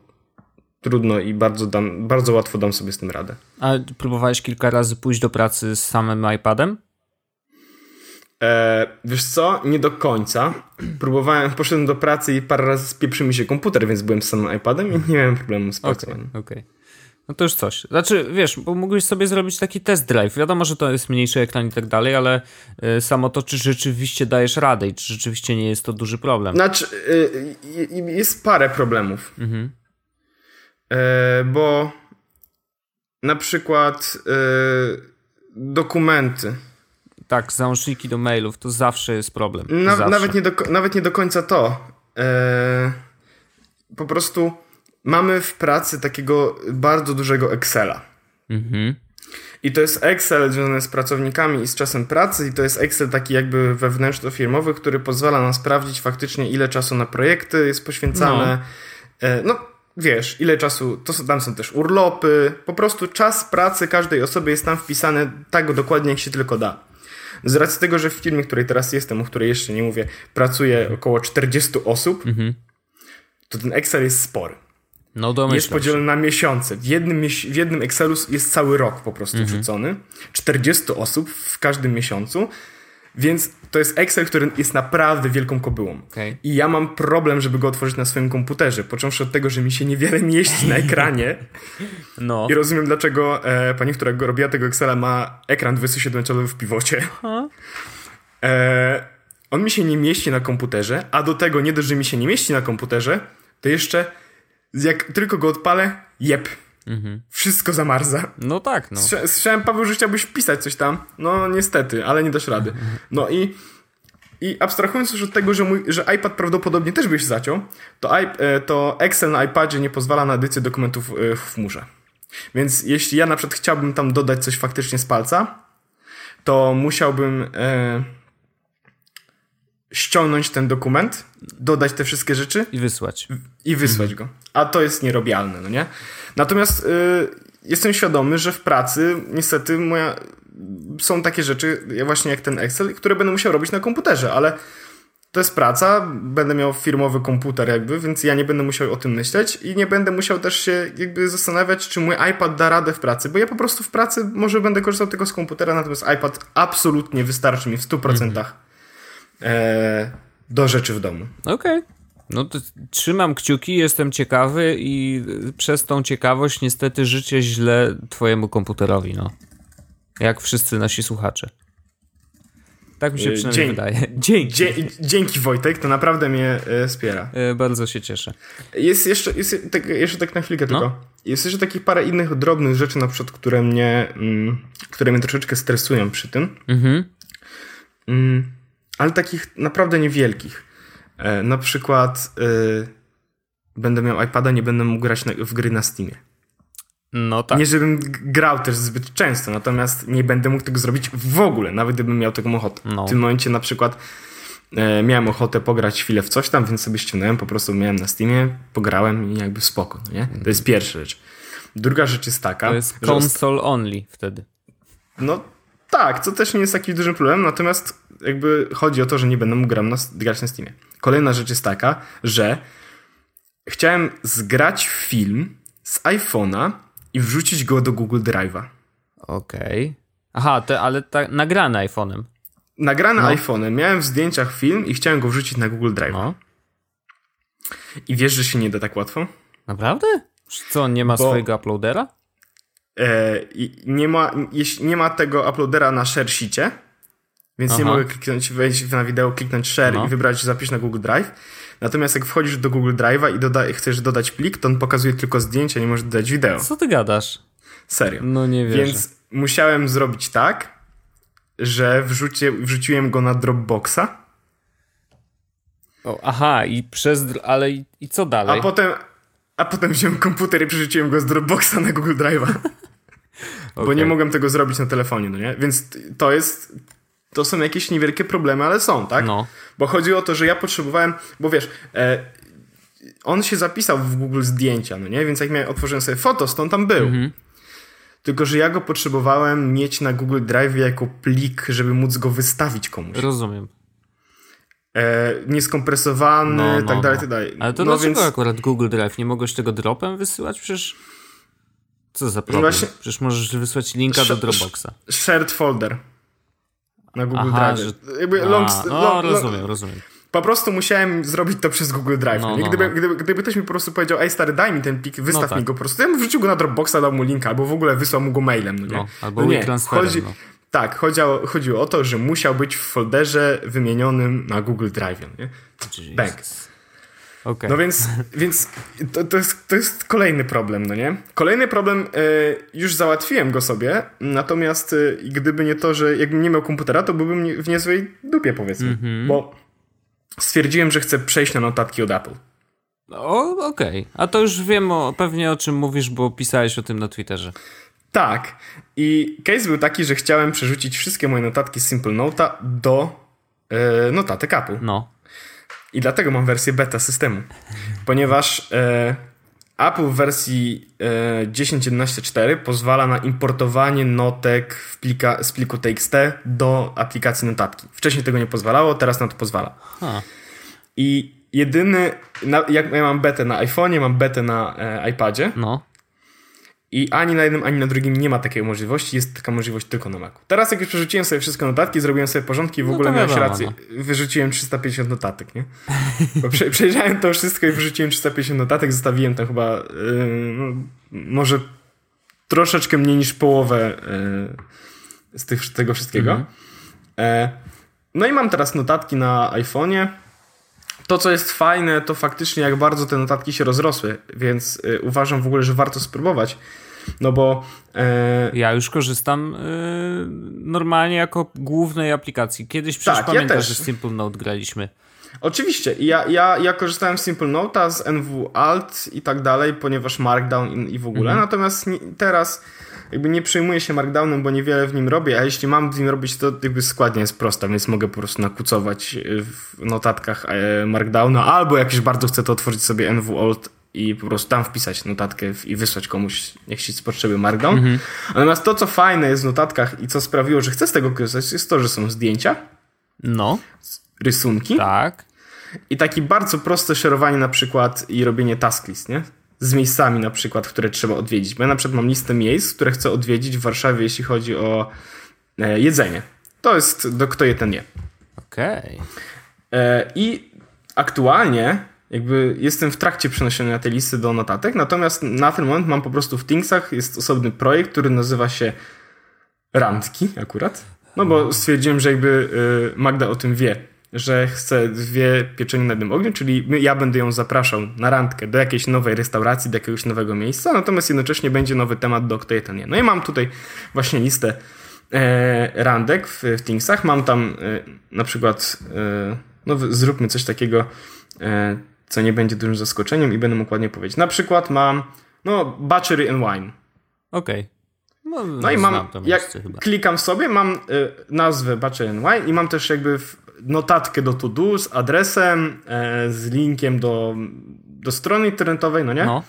Speaker 1: trudno i bardzo, dam, bardzo łatwo dam sobie z tym radę.
Speaker 2: A próbowałeś kilka razy pójść do pracy z samym iPadem?
Speaker 1: E, wiesz co? Nie do końca. Próbowałem, poszedłem do pracy i parę razy spieprzył mi się komputer, więc byłem z samym iPadem i nie miałem problemu z
Speaker 2: pracowaniem. Okej, okay, okay, No to już coś. Znaczy, wiesz, bo mógłbyś sobie zrobić taki test drive. Wiadomo, że to jest mniejszy ekran i tak dalej, ale y, samo to, czy rzeczywiście dajesz radę i czy rzeczywiście nie jest to duży problem.
Speaker 1: Znaczy, y, y, jest parę problemów. Mhm. E, bo na przykład dokumenty
Speaker 2: tak, załączniki do mailów to zawsze jest problem.
Speaker 1: Na,
Speaker 2: zawsze.
Speaker 1: Nawet, nie do, nawet nie do końca to. Eee, po prostu mamy w pracy takiego bardzo dużego Excela. Mhm. I to jest Excel związany z pracownikami i z czasem pracy, i to jest Excel taki jakby wewnętrzno-firmowy, który pozwala nam sprawdzić faktycznie, ile czasu na projekty jest poświęcane. No, e, no wiesz, ile czasu, to tam są też urlopy, po prostu czas pracy każdej osoby jest tam wpisany tak dokładnie, jak się tylko da. Z racji tego, że w firmie, której teraz jestem, o której jeszcze nie mówię, pracuje około 40 osób, mhm. to ten Excel jest spory.
Speaker 2: No
Speaker 1: jest podzielony na miesiące. W jednym, w jednym Excelu jest cały rok po prostu mhm. wrzucony. 40 osób w każdym miesiącu. Więc to jest Excel, który jest naprawdę wielką kobyłą. Okay. I ja mam problem, żeby go otworzyć na swoim komputerze. Począwszy od tego, że mi się niewiele mieści na ekranie. No. I rozumiem, dlaczego e, pani, która robiła tego Excela, ma ekran 27-calowy w piwocie. E, on mi się nie mieści na komputerze, a do tego nie dość, że mi się nie mieści na komputerze, to jeszcze jak tylko go odpalę, jep, Mhm. Wszystko zamarza.
Speaker 2: No tak, no.
Speaker 1: Słyszałem, Paweł, że chciałbyś wpisać coś tam. No niestety, ale nie dasz rady. No i, i abstrahując już od tego, że, mój, że iPad prawdopodobnie też byś zaciął, to, e, to Excel na iPadzie nie pozwala na edycję dokumentów e, w chmurze. Więc jeśli ja na przykład chciałbym tam dodać coś faktycznie z palca, to musiałbym e, ściągnąć ten dokument, dodać te wszystkie rzeczy
Speaker 2: i wysłać.
Speaker 1: I wysłać mhm. go. A to jest nierobialne, no nie? Natomiast y, jestem świadomy, że w pracy niestety moja, są takie rzeczy, właśnie jak ten Excel, które będę musiał robić na komputerze, ale to jest praca, będę miał firmowy komputer jakby, więc ja nie będę musiał o tym myśleć i nie będę musiał też się jakby zastanawiać, czy mój iPad da radę w pracy, bo ja po prostu w pracy może będę korzystał tylko z komputera, natomiast iPad absolutnie wystarczy mi w 100% mhm. E, do rzeczy w domu.
Speaker 2: Okej. Okay. No to trzymam kciuki, jestem ciekawy i przez tą ciekawość niestety życzę źle twojemu komputerowi, no. Jak wszyscy nasi słuchacze. Tak mi się
Speaker 1: E,
Speaker 2: przynajmniej
Speaker 1: dzięki.
Speaker 2: wydaje. Dzięki.
Speaker 1: Dzie dzięki Wojtek, to naprawdę mnie e, wspiera.
Speaker 2: E, Bardzo się cieszę.
Speaker 1: Jest jeszcze, jest tak, jeszcze tak na chwilkę
Speaker 2: No.
Speaker 1: tylko. Jest jeszcze takich parę innych drobnych rzeczy, na przykład, które mnie, mm, które mnie troszeczkę stresują przy tym.
Speaker 2: Mhm.
Speaker 1: Mm, ale takich naprawdę niewielkich. E, na przykład e, będę miał iPada, nie będę mógł grać na, w gry na Steamie.
Speaker 2: No tak.
Speaker 1: Nie, żebym grał też zbyt często, natomiast nie będę mógł tego zrobić w ogóle, nawet gdybym miał taką ochotę.
Speaker 2: No.
Speaker 1: W tym momencie na przykład e, miałem ochotę pograć chwilę w coś tam, więc sobie ściągnąłem, po prostu miałem na Steamie, pograłem i jakby spoko, no nie? To jest pierwsza rzecz. Druga rzecz jest taka,
Speaker 2: To jest console only wtedy.
Speaker 1: no tak, co też nie jest taki dużym problemem, natomiast jakby chodzi o to, że nie będę mógł gram na, grać na Steamie. Kolejna rzecz jest taka, że chciałem zgrać film z iPhone'a i wrzucić go do Google Drive'a.
Speaker 2: Okej. Aha, te, ale ta, nagrane iPhone'em.
Speaker 1: Nagrany
Speaker 2: No.
Speaker 1: iPhone'em, miałem w zdjęciach film i chciałem go wrzucić na Google Drive.
Speaker 2: No.
Speaker 1: I wiesz, że się nie da tak łatwo?
Speaker 2: Naprawdę? Co, on nie ma
Speaker 1: Bo-
Speaker 2: swojego uploadera?
Speaker 1: E, nie, ma, nie ma tego uploadera na share więc nie
Speaker 2: Aha.
Speaker 1: mogę kliknąć, wejść na wideo, kliknąć share
Speaker 2: No.
Speaker 1: i wybrać zapisz na Google Drive. Natomiast jak wchodzisz do Google Drive'a i doda, chcesz dodać plik, to on pokazuje tylko zdjęcia, nie możesz dodać wideo.
Speaker 2: Co ty gadasz?
Speaker 1: Serio.
Speaker 2: No nie wierzę.
Speaker 1: Więc musiałem zrobić tak, że wrzucie, wrzuciłem go na Dropboxa,
Speaker 2: O, aha, i przez... Ale i, i co
Speaker 1: a
Speaker 2: dalej?
Speaker 1: potem, a potem wziąłem komputer i przerzuciłem go z Dropboxa na Google Drive'a. Bo
Speaker 2: Okej.
Speaker 1: nie mogłem tego zrobić na telefonie, no nie? Więc to jest. To są jakieś niewielkie problemy, ale są, tak?
Speaker 2: No.
Speaker 1: Bo chodzi o to, że ja potrzebowałem, bo wiesz, e, on się zapisał w Google zdjęcia, no nie? Więc jak miałem, otworzyłem sobie fotos, to on tam był.
Speaker 2: Mhm.
Speaker 1: Tylko, że ja go potrzebowałem mieć na Google Drive jako plik, żeby móc go wystawić komuś.
Speaker 2: Rozumiem.
Speaker 1: E, nieskompresowany,
Speaker 2: No, no,
Speaker 1: tak dalej,
Speaker 2: no.
Speaker 1: tak dalej.
Speaker 2: Ale to
Speaker 1: no
Speaker 2: dlaczego
Speaker 1: więc,
Speaker 2: akurat Google Drive? Nie mogłeś tego dropem wysyłać? Przecież... Co za problem?
Speaker 1: właśnie-
Speaker 2: Przecież możesz wysłać linka do
Speaker 1: Sz-
Speaker 2: Dropboxa.
Speaker 1: shared folder na Google
Speaker 2: Aha,
Speaker 1: Drive.
Speaker 2: że-
Speaker 1: Jakby
Speaker 2: A,
Speaker 1: long,
Speaker 2: no,
Speaker 1: long,
Speaker 2: rozumiem, rozumiem.
Speaker 1: Po prostu musiałem zrobić to przez Google Drive.
Speaker 2: No, no,
Speaker 1: Gdyby,
Speaker 2: no.
Speaker 1: Gdyby, gdyby ktoś mi po prostu powiedział, ej stary, daj mi ten plik, wystaw
Speaker 2: No tak.
Speaker 1: mi go po prostu, ja bym wrzucił go na Dropboxa, dał mu linka, albo w ogóle wysłał mu go mailem. No, nie?
Speaker 2: No, albo
Speaker 1: no nie. Chodzi,
Speaker 2: no.
Speaker 1: Tak, chodziło, chodziło o to, że musiał być w folderze wymienionym na Google Drive. Nie? Bang.
Speaker 2: Okej.
Speaker 1: No więc, więc to, to, jest, to jest kolejny problem, no nie? Kolejny problem, e, już załatwiłem go sobie, natomiast e, gdyby nie to, że jakbym nie miał komputera, to byłbym w niezłej dupie, powiedzmy.
Speaker 2: Mhm.
Speaker 1: Bo stwierdziłem, że chcę przejść na notatki od Apple.
Speaker 2: O, okej. A to już wiem o, pewnie o czym mówisz, bo pisałeś o tym na Twitterze.
Speaker 1: Tak. I case był taki, że chciałem przerzucić wszystkie moje notatki z Simple Note'a do e, notatek Apple.
Speaker 2: No.
Speaker 1: I dlatego mam wersję beta systemu. Ponieważ e, Apple w wersji e, 10.11.4 pozwala na importowanie notek w plika, z pliku TXT do aplikacji notatki. Wcześniej tego nie pozwalało, teraz na to pozwala.
Speaker 2: Ha.
Speaker 1: I jedyny, na, jak ja mam betę na iPhone'ie, mam betę na e, iPadzie
Speaker 2: No.
Speaker 1: I ani na jednym, ani na drugim nie ma takiej możliwości, jest taka możliwość tylko na Macu. Teraz jak już przerzuciłem sobie wszystkie notatki, zrobiłem sobie porządki i w
Speaker 2: No
Speaker 1: ogóle miałeś
Speaker 2: wiadomo,
Speaker 1: rację, wyrzuciłem 350 notatek, nie? Bo prze, przejrzałem to wszystko i wyrzuciłem 350 notatek, zostawiłem tam chyba yy, no, może troszeczkę mniej niż połowę yy, z tych, tego wszystkiego.
Speaker 2: Mhm.
Speaker 1: E, no i mam teraz notatki na iPhone'ie. To, co jest fajne, to faktycznie jak bardzo te notatki się rozrosły, więc y, uważam w ogóle, że warto spróbować. No bo e,
Speaker 2: Ja już korzystam y, normalnie jako głównej aplikacji. Kiedyś przecież
Speaker 1: Tak, ja
Speaker 2: pamiętasz, że Simple Note graliśmy.
Speaker 1: oczywiście ja, ja, ja korzystałem z Simple Note'a, z NW Alt i tak dalej, ponieważ Markdown i, i w ogóle.
Speaker 2: Mhm.
Speaker 1: Natomiast teraz jakby nie przejmuję się Markdownem, bo niewiele w nim robię, a jeśli mam w nim robić, to jakby składnia jest prosta, więc mogę po prostu nakucować y, w notatkach e, Markdowna, albo jak już bardzo chcę, to otworzyć sobie NW Alt i po prostu tam wpisać notatkę i wysłać komuś, jak się potrzebuje Markdown.
Speaker 2: Mhm.
Speaker 1: Natomiast to, co fajne jest w notatkach i co sprawiło, że chcę z tego korzystać, jest to, że są zdjęcia,
Speaker 2: No,
Speaker 1: rysunki
Speaker 2: tak.
Speaker 1: i takie bardzo proste szerowanie na przykład i robienie task list, nie? Z miejscami na przykład, które trzeba odwiedzić. Bo ja na przykład mam listę miejsc, które chcę odwiedzić w Warszawie, jeśli chodzi o e, jedzenie. To jest do kto je, ten je.
Speaker 2: Okej.
Speaker 1: E, I aktualnie jakby jestem w trakcie przenoszenia tej listy do notatek, natomiast na ten moment mam po prostu w Thingsach jest osobny projekt, który nazywa się Randki akurat. No bo stwierdziłem, że jakby y, Magda o tym wie, że chce dwie pieczenie na jednym ogniu, czyli ja będę ją zapraszał na randkę do jakiejś nowej restauracji, do jakiegoś nowego miejsca, natomiast jednocześnie będzie nowy temat do kto je ten je. No i mam tutaj właśnie listę e, randek w, w Thingsach. Mam tam e, na przykład, e, no zróbmy coś takiego, e, co nie będzie dużym zaskoczeniem i będę mógł ładnie powiedzieć. Na przykład mam, no, Butchery and Wine.
Speaker 2: Okej. No,
Speaker 1: No i mam, jak klikam sobie, mam y, nazwę Butcher and Wine i mam też jakby w, notatkę do to do z adresem, e, z linkiem do, do strony internetowej, no nie?
Speaker 2: No.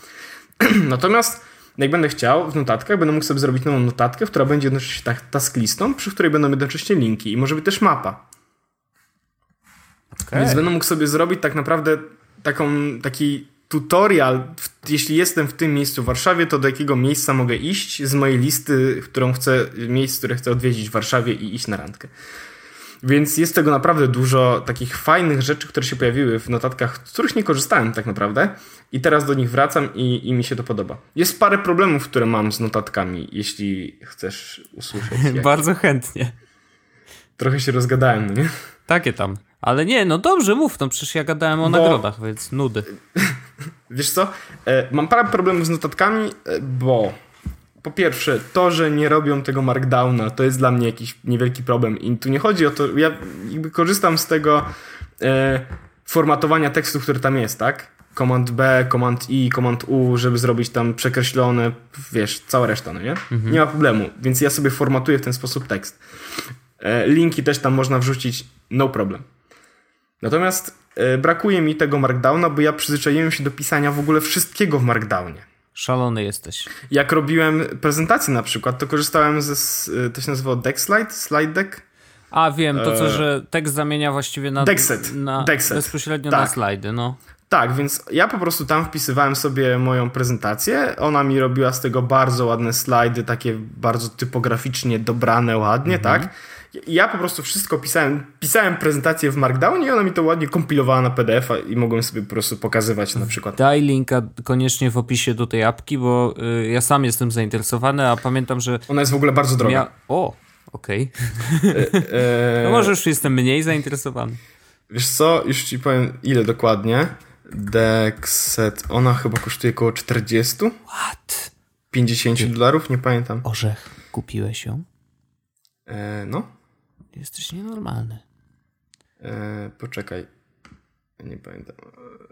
Speaker 1: Natomiast jak będę chciał w notatkach, będę mógł sobie zrobić nową notatkę, która będzie jednocześnie tak tasklistą, przy której będą jednocześnie linki i może być też mapa.
Speaker 2: Okej.
Speaker 1: Więc będę mógł sobie zrobić tak naprawdę taką, taki tutorial, jeśli jestem w tym miejscu w Warszawie, to do jakiego miejsca mogę iść z mojej listy, którą chcę, miejsc, które chcę odwiedzić w Warszawie i iść na randkę. Więc jest tego naprawdę dużo takich fajnych rzeczy, które się pojawiły w notatkach, z których nie korzystałem tak naprawdę i teraz do nich wracam i, i mi się to podoba. Jest parę problemów, które mam z notatkami, jeśli chcesz usłyszeć.
Speaker 2: Bardzo chętnie.
Speaker 1: Trochę się rozgadałem, no nie?
Speaker 2: Takie tam. Ale nie, no dobrze, mów, no przecież ja gadałem o
Speaker 1: Bo-
Speaker 2: nagrodach, więc nudy.
Speaker 1: Wiesz co? E, mam parę problemów z notatkami, e, bo po pierwsze, to, że nie robią tego markdowna, to jest dla mnie jakiś niewielki problem. I tu nie chodzi o to, ja jakby korzystam z tego e, formatowania tekstu, który tam jest, tak? Command B, Command I, Command U, żeby zrobić tam przekreślone, wiesz, cała reszta, no nie? Nie ma problemu, więc ja sobie formatuję w ten sposób tekst. E, linki też tam można wrzucić, no problem. Natomiast e, brakuje mi tego markdowna, bo ja przyzwyczaiłem się do pisania w ogóle wszystkiego w markdownie.
Speaker 2: Szalony jesteś.
Speaker 1: Jak robiłem prezentację na przykład, to korzystałem ze, y, to się nazywało deck slide, deck.
Speaker 2: A, wiem, to co,
Speaker 1: E,
Speaker 2: że tekst zamienia właściwie na...
Speaker 1: Dexet.
Speaker 2: na. Bezpośrednio na
Speaker 1: Tak.
Speaker 2: slajdy, no.
Speaker 1: Tak, więc ja po prostu tam wpisywałem sobie moją prezentację. Ona mi robiła z tego bardzo ładne slajdy, takie bardzo typograficznie dobrane, ładnie, tak? Ja po prostu wszystko pisałem, pisałem prezentację w Markdownie i ona mi to ładnie kompilowała na PDF-a i mogłem sobie po prostu pokazywać na przykład.
Speaker 2: Daj linka koniecznie w opisie do tej apki, bo y, ja sam jestem zainteresowany, a pamiętam, że
Speaker 1: Ona jest w ogóle bardzo droga.
Speaker 2: mia... O, okej.
Speaker 1: E,
Speaker 2: No może już jestem mniej zainteresowany.
Speaker 1: Wiesz co, już ci powiem ile dokładnie. Dexet, ona chyba kosztuje około 40,
Speaker 2: What?
Speaker 1: 50 dolarów, nie pamiętam.
Speaker 2: Orzech, kupiłeś ją?
Speaker 1: E, no,
Speaker 2: Jesteś nienormalny.
Speaker 1: e, poczekaj. Nie pamiętam.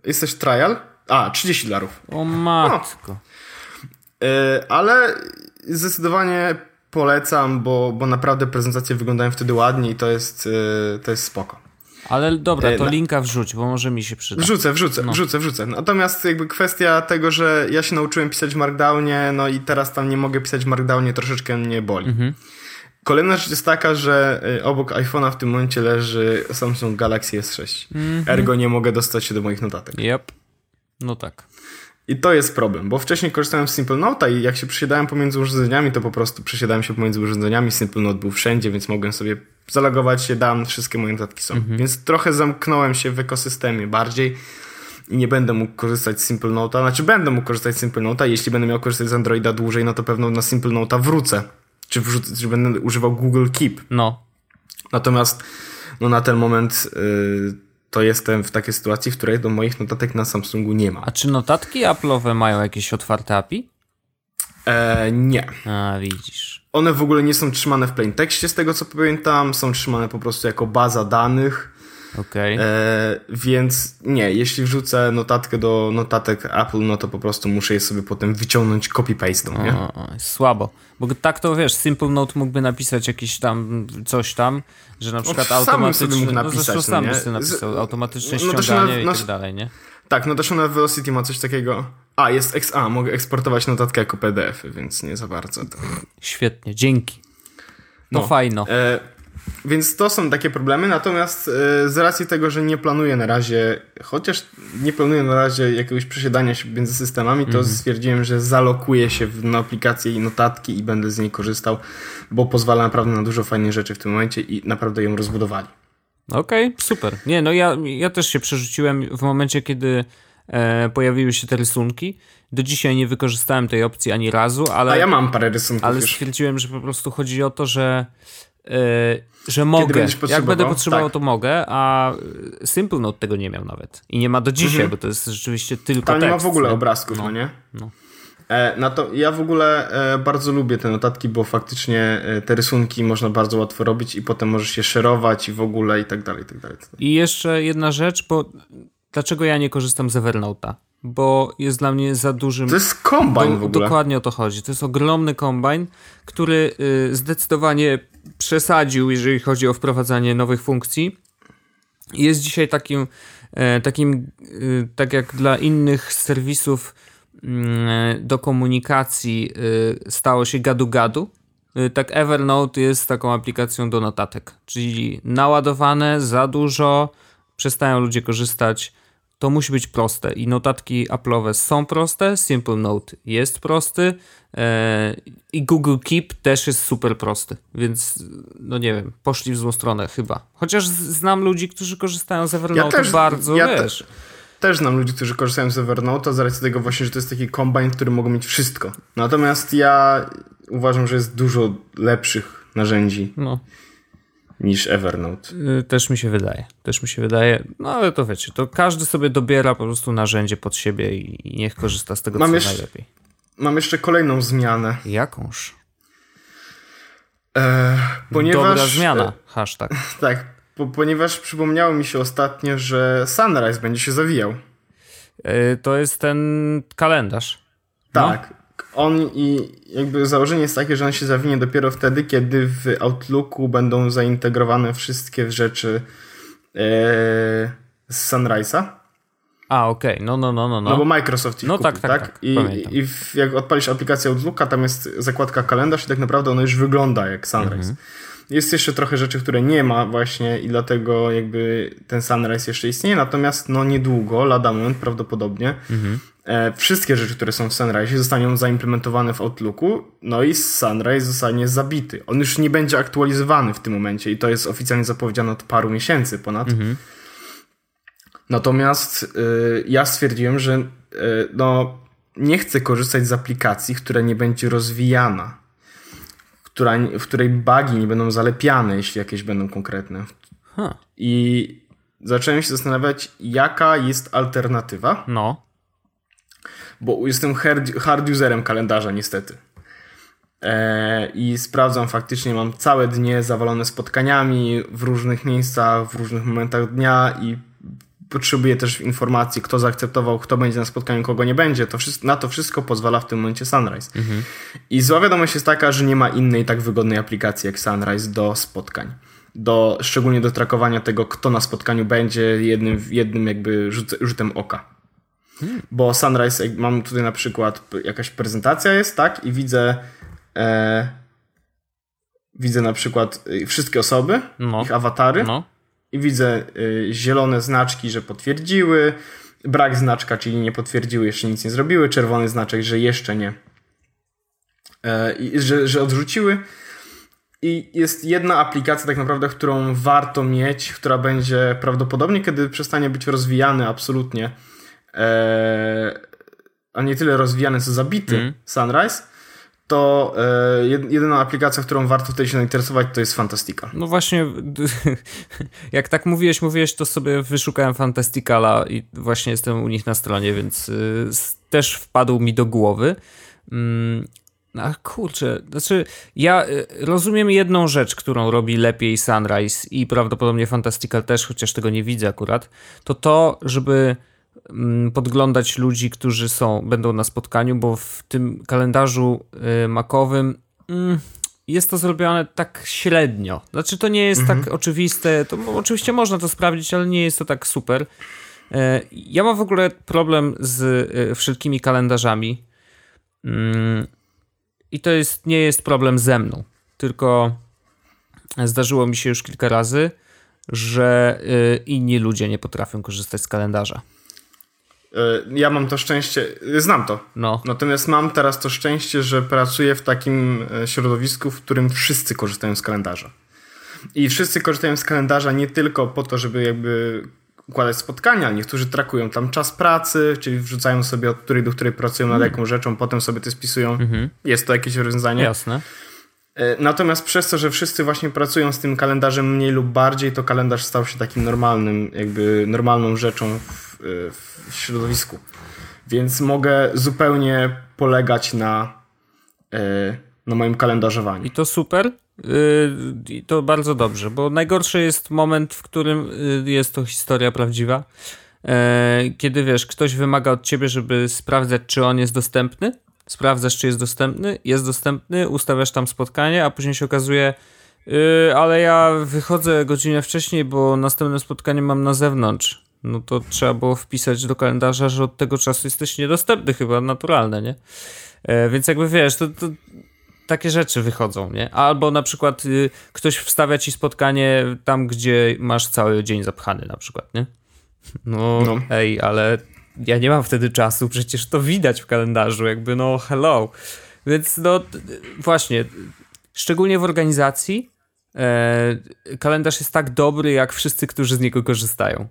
Speaker 1: Jest też trial? A, 30 dolarów.
Speaker 2: O matko.
Speaker 1: E, ale zdecydowanie polecam, bo, bo naprawdę prezentacje wyglądają wtedy ładnie i to jest, e, to jest spoko.
Speaker 2: Ale dobra,
Speaker 1: E,
Speaker 2: to
Speaker 1: na-
Speaker 2: linka wrzuć, bo może mi się przyda.
Speaker 1: Wrzucę, wrzucę, wrzucę, wrzucę. Natomiast jakby kwestia tego, że ja się nauczyłem pisać w Markdownie, no i teraz tam nie mogę pisać w Markdownie, troszeczkę mnie boli. Kolejna rzecz jest taka, że y, obok iPhone'a w tym momencie leży Samsung Galaxy S6. Ergo nie mogę dostać się do moich notatek.
Speaker 2: Yep. No tak.
Speaker 1: I to jest problem, bo wcześniej korzystałem z Simple Note'a i jak się przesiadałem pomiędzy urządzeniami, to po prostu przesiadałem się pomiędzy urządzeniami. Simple Note był wszędzie, więc mogłem sobie zalogować się, dam, wszystkie moje notatki są. Więc trochę zamknąłem się w ekosystemie bardziej i nie będę mógł korzystać z Simple Note'a. Znaczy będę mógł korzystać z Simple Note'a, jeśli będę miał korzystać z Androida dłużej, no to pewno na Simple Note'a wrócę. Czy, czy będę używał Google Keep.
Speaker 2: No.
Speaker 1: Natomiast no na ten moment y, to jestem w takiej sytuacji, w której do moich notatek na Samsungu nie ma.
Speaker 2: A czy notatki Apple'owe mają jakieś otwarte API?
Speaker 1: E, nie.
Speaker 2: A, widzisz.
Speaker 1: One w ogóle nie są trzymane w plain tekście, z tego co pamiętam. Są trzymane po prostu jako baza danych.
Speaker 2: Okej.
Speaker 1: E, więc nie, jeśli wrzucę notatkę do notatek Apple, no to po prostu muszę je sobie potem wyciągnąć copy-paste'ą, nie?
Speaker 2: O, o, słabo. Bo tak to wiesz, Simple Note mógłby napisać jakieś tam coś tam, że na przykład
Speaker 1: sam bym
Speaker 2: automatycznie.
Speaker 1: mógł
Speaker 2: no
Speaker 1: napisać,
Speaker 2: zresztą
Speaker 1: no
Speaker 2: sam
Speaker 1: nie?
Speaker 2: byś napisał automatyczne
Speaker 1: no
Speaker 2: ściąganie
Speaker 1: na-
Speaker 2: i tak dalej, nie?
Speaker 1: Tak, no też na Velocity ma coś takiego. A, jest XA, mogę eksportować notatkę jako PDF, więc nie za bardzo. To...
Speaker 2: Świetnie, dzięki. To
Speaker 1: No.
Speaker 2: fajno.
Speaker 1: E, więc to są takie problemy, natomiast e, z racji tego, że nie planuję na razie, chociaż nie planuję na razie jakiegoś przesiadania się między systemami, to stwierdziłem, że zalokuję się w na aplikację i notatki i będę z niej korzystał, bo pozwala naprawdę na dużo fajnych rzeczy w tym momencie i naprawdę ją rozbudowali.
Speaker 2: Okej, super. Nie, no ja, ja też się przerzuciłem w momencie, kiedy e, pojawiły się te rysunki. Do dzisiaj nie wykorzystałem tej opcji ani razu, ale,
Speaker 1: A ja mam parę rysunków
Speaker 2: ale
Speaker 1: już.
Speaker 2: stwierdziłem, że po prostu chodzi o to, że że mogę. Jak będę potrzebował,
Speaker 1: tak.
Speaker 2: to mogę, a Simple Note tego nie miał nawet. I nie ma do dzisiaj, mhm. bo to jest rzeczywiście tylko
Speaker 1: Tam
Speaker 2: tekst.
Speaker 1: nie ma w ogóle nie? obrazków, no, no nie? No. E, no to ja w ogóle e, bardzo lubię te notatki, bo faktycznie e, te rysunki można bardzo łatwo robić i potem możesz się szerować i w ogóle i tak dalej, i tak dalej.
Speaker 2: I jeszcze jedna rzecz, bo dlaczego ja nie korzystam z Evernote'a? Bo jest dla mnie za dużym...
Speaker 1: To jest kombajn do, w ogóle.
Speaker 2: Dokładnie o to chodzi. To jest ogromny kombajn, który y, zdecydowanie przesadził, jeżeli chodzi o wprowadzanie nowych funkcji. Jest dzisiaj takim, e, takim y, tak jak dla innych serwisów mm, do komunikacji y, stało się gadu-gadu, tak Evernote jest taką aplikacją do notatek, czyli naładowane za dużo, przestają ludzie korzystać, to musi być proste i notatki Apple'owe są proste, Simple Note jest prosty e, i Google Keep też jest super prosty, więc no nie wiem, poszli w złą stronę chyba. Chociaż znam ludzi, którzy korzystają z Evernote ja bardzo, ja wiesz. Te,
Speaker 1: też znam ludzi, którzy korzystają z Evernote z racji tego właśnie, że to jest taki kombajn, który mogą mieć wszystko. Natomiast ja uważam, że jest dużo lepszych narzędzi. No niż Evernote.
Speaker 2: Y, też mi się wydaje. Też mi się wydaje. No ale to wiecie, to każdy sobie dobiera po prostu narzędzie pod siebie i niech korzysta z tego, mam co jeszcze, najlepiej.
Speaker 1: Mam jeszcze kolejną zmianę.
Speaker 2: Jakąż?
Speaker 1: E, ponieważ,
Speaker 2: Dobra zmiana, e, hashtag.
Speaker 1: Tak, po, ponieważ przypomniało mi się ostatnio, że Sunrise będzie się zawijał.
Speaker 2: E, to jest ten kalendarz.
Speaker 1: Tak. No? on i jakby założenie jest takie, że on się zawinie dopiero wtedy, kiedy w Outlooku będą zaintegrowane wszystkie rzeczy ee, z Sunrise'a.
Speaker 2: A, okej, okay. no, no, no, no,
Speaker 1: no. No bo Microsoft ich
Speaker 2: no,
Speaker 1: kupił,
Speaker 2: tak, tak, tak?
Speaker 1: I, i w, jak odpalisz aplikację Outlooka, tam jest zakładka kalendarz i tak naprawdę ona już wygląda jak Sunrise. Mhm. Jest jeszcze trochę rzeczy, które nie ma właśnie i dlatego jakby ten Sunrise jeszcze istnieje, natomiast no niedługo, lada moment prawdopodobnie, mhm. e, wszystkie rzeczy, które są w Sunrise zostaną zaimplementowane w Outlooku, no i Sunrise zostanie zabity. On już nie będzie aktualizowany w tym momencie i to jest oficjalnie zapowiedziane od paru miesięcy ponad. Mhm. Natomiast y, ja stwierdziłem, że y, no, nie chcę korzystać z aplikacji, która nie będzie rozwijana która, w której bugi nie będą zalepiane, jeśli jakieś będą konkretne. Huh. I zacząłem się zastanawiać, jaka jest alternatywa.
Speaker 2: No.
Speaker 1: Bo jestem hard, hard userem kalendarza, niestety. E, I sprawdzam faktycznie, mam całe dnie zawalone spotkaniami w różnych miejscach, w różnych momentach dnia i potrzebuję też informacji, kto zaakceptował, kto będzie na spotkaniu, kogo nie będzie. To wszystko, na to wszystko pozwala w tym momencie Sunrise. Mhm. I zła wiadomość jest taka, że nie ma innej tak wygodnej aplikacji jak Sunrise do spotkań. Do, szczególnie do trakowania tego, kto na spotkaniu będzie jednym, jednym jakby rzut, rzutem oka. Hmm. Bo Sunrise, mam tutaj na przykład jakaś prezentacja jest, tak? I widzę e, widzę na przykład y, wszystkie osoby, no. ich awatary. No i widzę y, zielone znaczki, że potwierdziły, brak znaczka, czyli nie potwierdziły, jeszcze nic nie zrobiły, czerwony znaczek, że jeszcze nie, e, że, że odrzuciły. I jest jedna aplikacja, tak naprawdę, którą warto mieć, która będzie prawdopodobnie, kiedy przestanie być rozwijany absolutnie, e, a nie tyle rozwijany, co zabity mm. Sunrise to e, jedyna aplikacja, którą warto tutaj się zainteresować, to jest Fantastica.
Speaker 2: No właśnie, jak tak mówiłeś, mówiłeś, to sobie wyszukałem Fantasticala i właśnie jestem u nich na stronie, więc y, też wpadł mi do głowy. Mm, a kurczę, znaczy ja y, rozumiem jedną rzecz, którą robi lepiej Sunrise i prawdopodobnie Fantastical też, chociaż tego nie widzę akurat, to to, żeby podglądać ludzi, którzy są, będą na spotkaniu, bo w tym kalendarzu y, makowym mm, jest to zrobione tak średnio. Znaczy, to nie jest tak mhm. tak oczywiste. To oczywiście można to sprawdzić, ale nie jest to tak super. E, ja mam w ogóle problem z y, wszelkimi kalendarzami. Mm, I to jest, nie jest problem ze mną, tylko zdarzyło mi się już kilka razy, że y, inni ludzie nie potrafią korzystać z kalendarza.
Speaker 1: E, ja mam to szczęście, znam to. No. Natomiast mam teraz to szczęście, że pracuję w takim e, środowisku, w którym wszyscy korzystają z kalendarza. I wszyscy korzystają z kalendarza nie tylko po to, żeby jakby układać spotkania. Niektórzy trakują tam czas pracy, czyli wrzucają sobie od której do której pracują nad mm. jaką rzeczą, potem sobie to spisują. Mm -hmm. Jest to jakieś rozwiązanie.
Speaker 2: Jasne.
Speaker 1: E, natomiast przez to, że wszyscy właśnie pracują z tym kalendarzem mniej lub bardziej, to kalendarz stał się takim normalnym, jakby normalną rzeczą w, e, w środowisku. Więc mogę zupełnie polegać na, e, na moim kalendarzowaniu.
Speaker 2: I to super. I to bardzo dobrze, bo najgorszy jest moment, w którym jest to historia prawdziwa. Kiedy wiesz, ktoś wymaga od ciebie, żeby sprawdzać, czy on jest dostępny, sprawdzasz, czy jest dostępny, jest dostępny, ustawiasz tam spotkanie, a później się okazuje, yy, ale ja wychodzę godzinę wcześniej, bo następne spotkanie mam na zewnątrz. No to trzeba było wpisać do kalendarza, że od tego czasu jesteś niedostępny, chyba naturalne, nie? E, więc jakby wiesz, to, to takie rzeczy wychodzą, nie? Albo na przykład y, ktoś wstawia ci spotkanie tam, gdzie masz cały dzień zapchany, na przykład, nie? No, no. ej, ale ja nie mam wtedy czasu, przecież to widać w kalendarzu, jakby no hello. Więc no właśnie, szczególnie w organizacji e, kalendarz jest tak dobry, jak wszyscy, którzy z niego korzystają.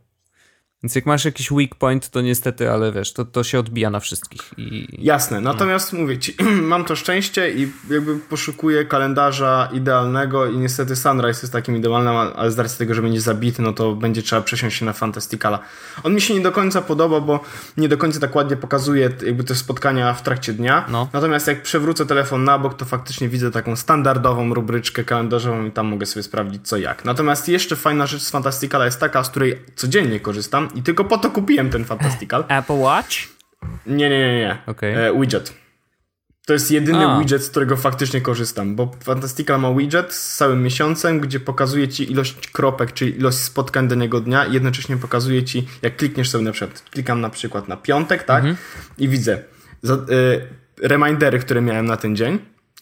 Speaker 2: Więc jak masz jakiś weak point, to niestety, ale wiesz, to, to się odbija na wszystkich. I...
Speaker 1: Jasne, natomiast no. mówię ci, mam to szczęście i jakby poszukuję kalendarza idealnego i niestety Sunrise jest takim idealnym, ale z racji tego, że będzie zabity, no to będzie trzeba przesiąść się na Fantasticala. On mi się nie do końca podoba, bo nie do końca tak ładnie pokazuje jakby te spotkania w trakcie dnia. No. Natomiast jak przewrócę telefon na bok, to faktycznie widzę taką standardową rubryczkę kalendarzową i tam mogę sobie sprawdzić co jak. Natomiast jeszcze fajna rzecz z Fantasticala jest taka, z której codziennie korzystam i tylko po to kupiłem ten Fantastical.
Speaker 2: Apple Watch?
Speaker 1: Nie, nie, nie, nie. Okay. E, widget. To jest jedyny A. widget, z którego faktycznie korzystam, bo Fantastical ma widget z całym miesiącem, gdzie pokazuje ci ilość kropek, czyli ilość spotkań danego dnia i jednocześnie pokazuje ci, jak klikniesz sobie na przykład, klikam na przykład na piątek, tak? Mhm. I widzę za, y, remindery, które miałem na ten dzień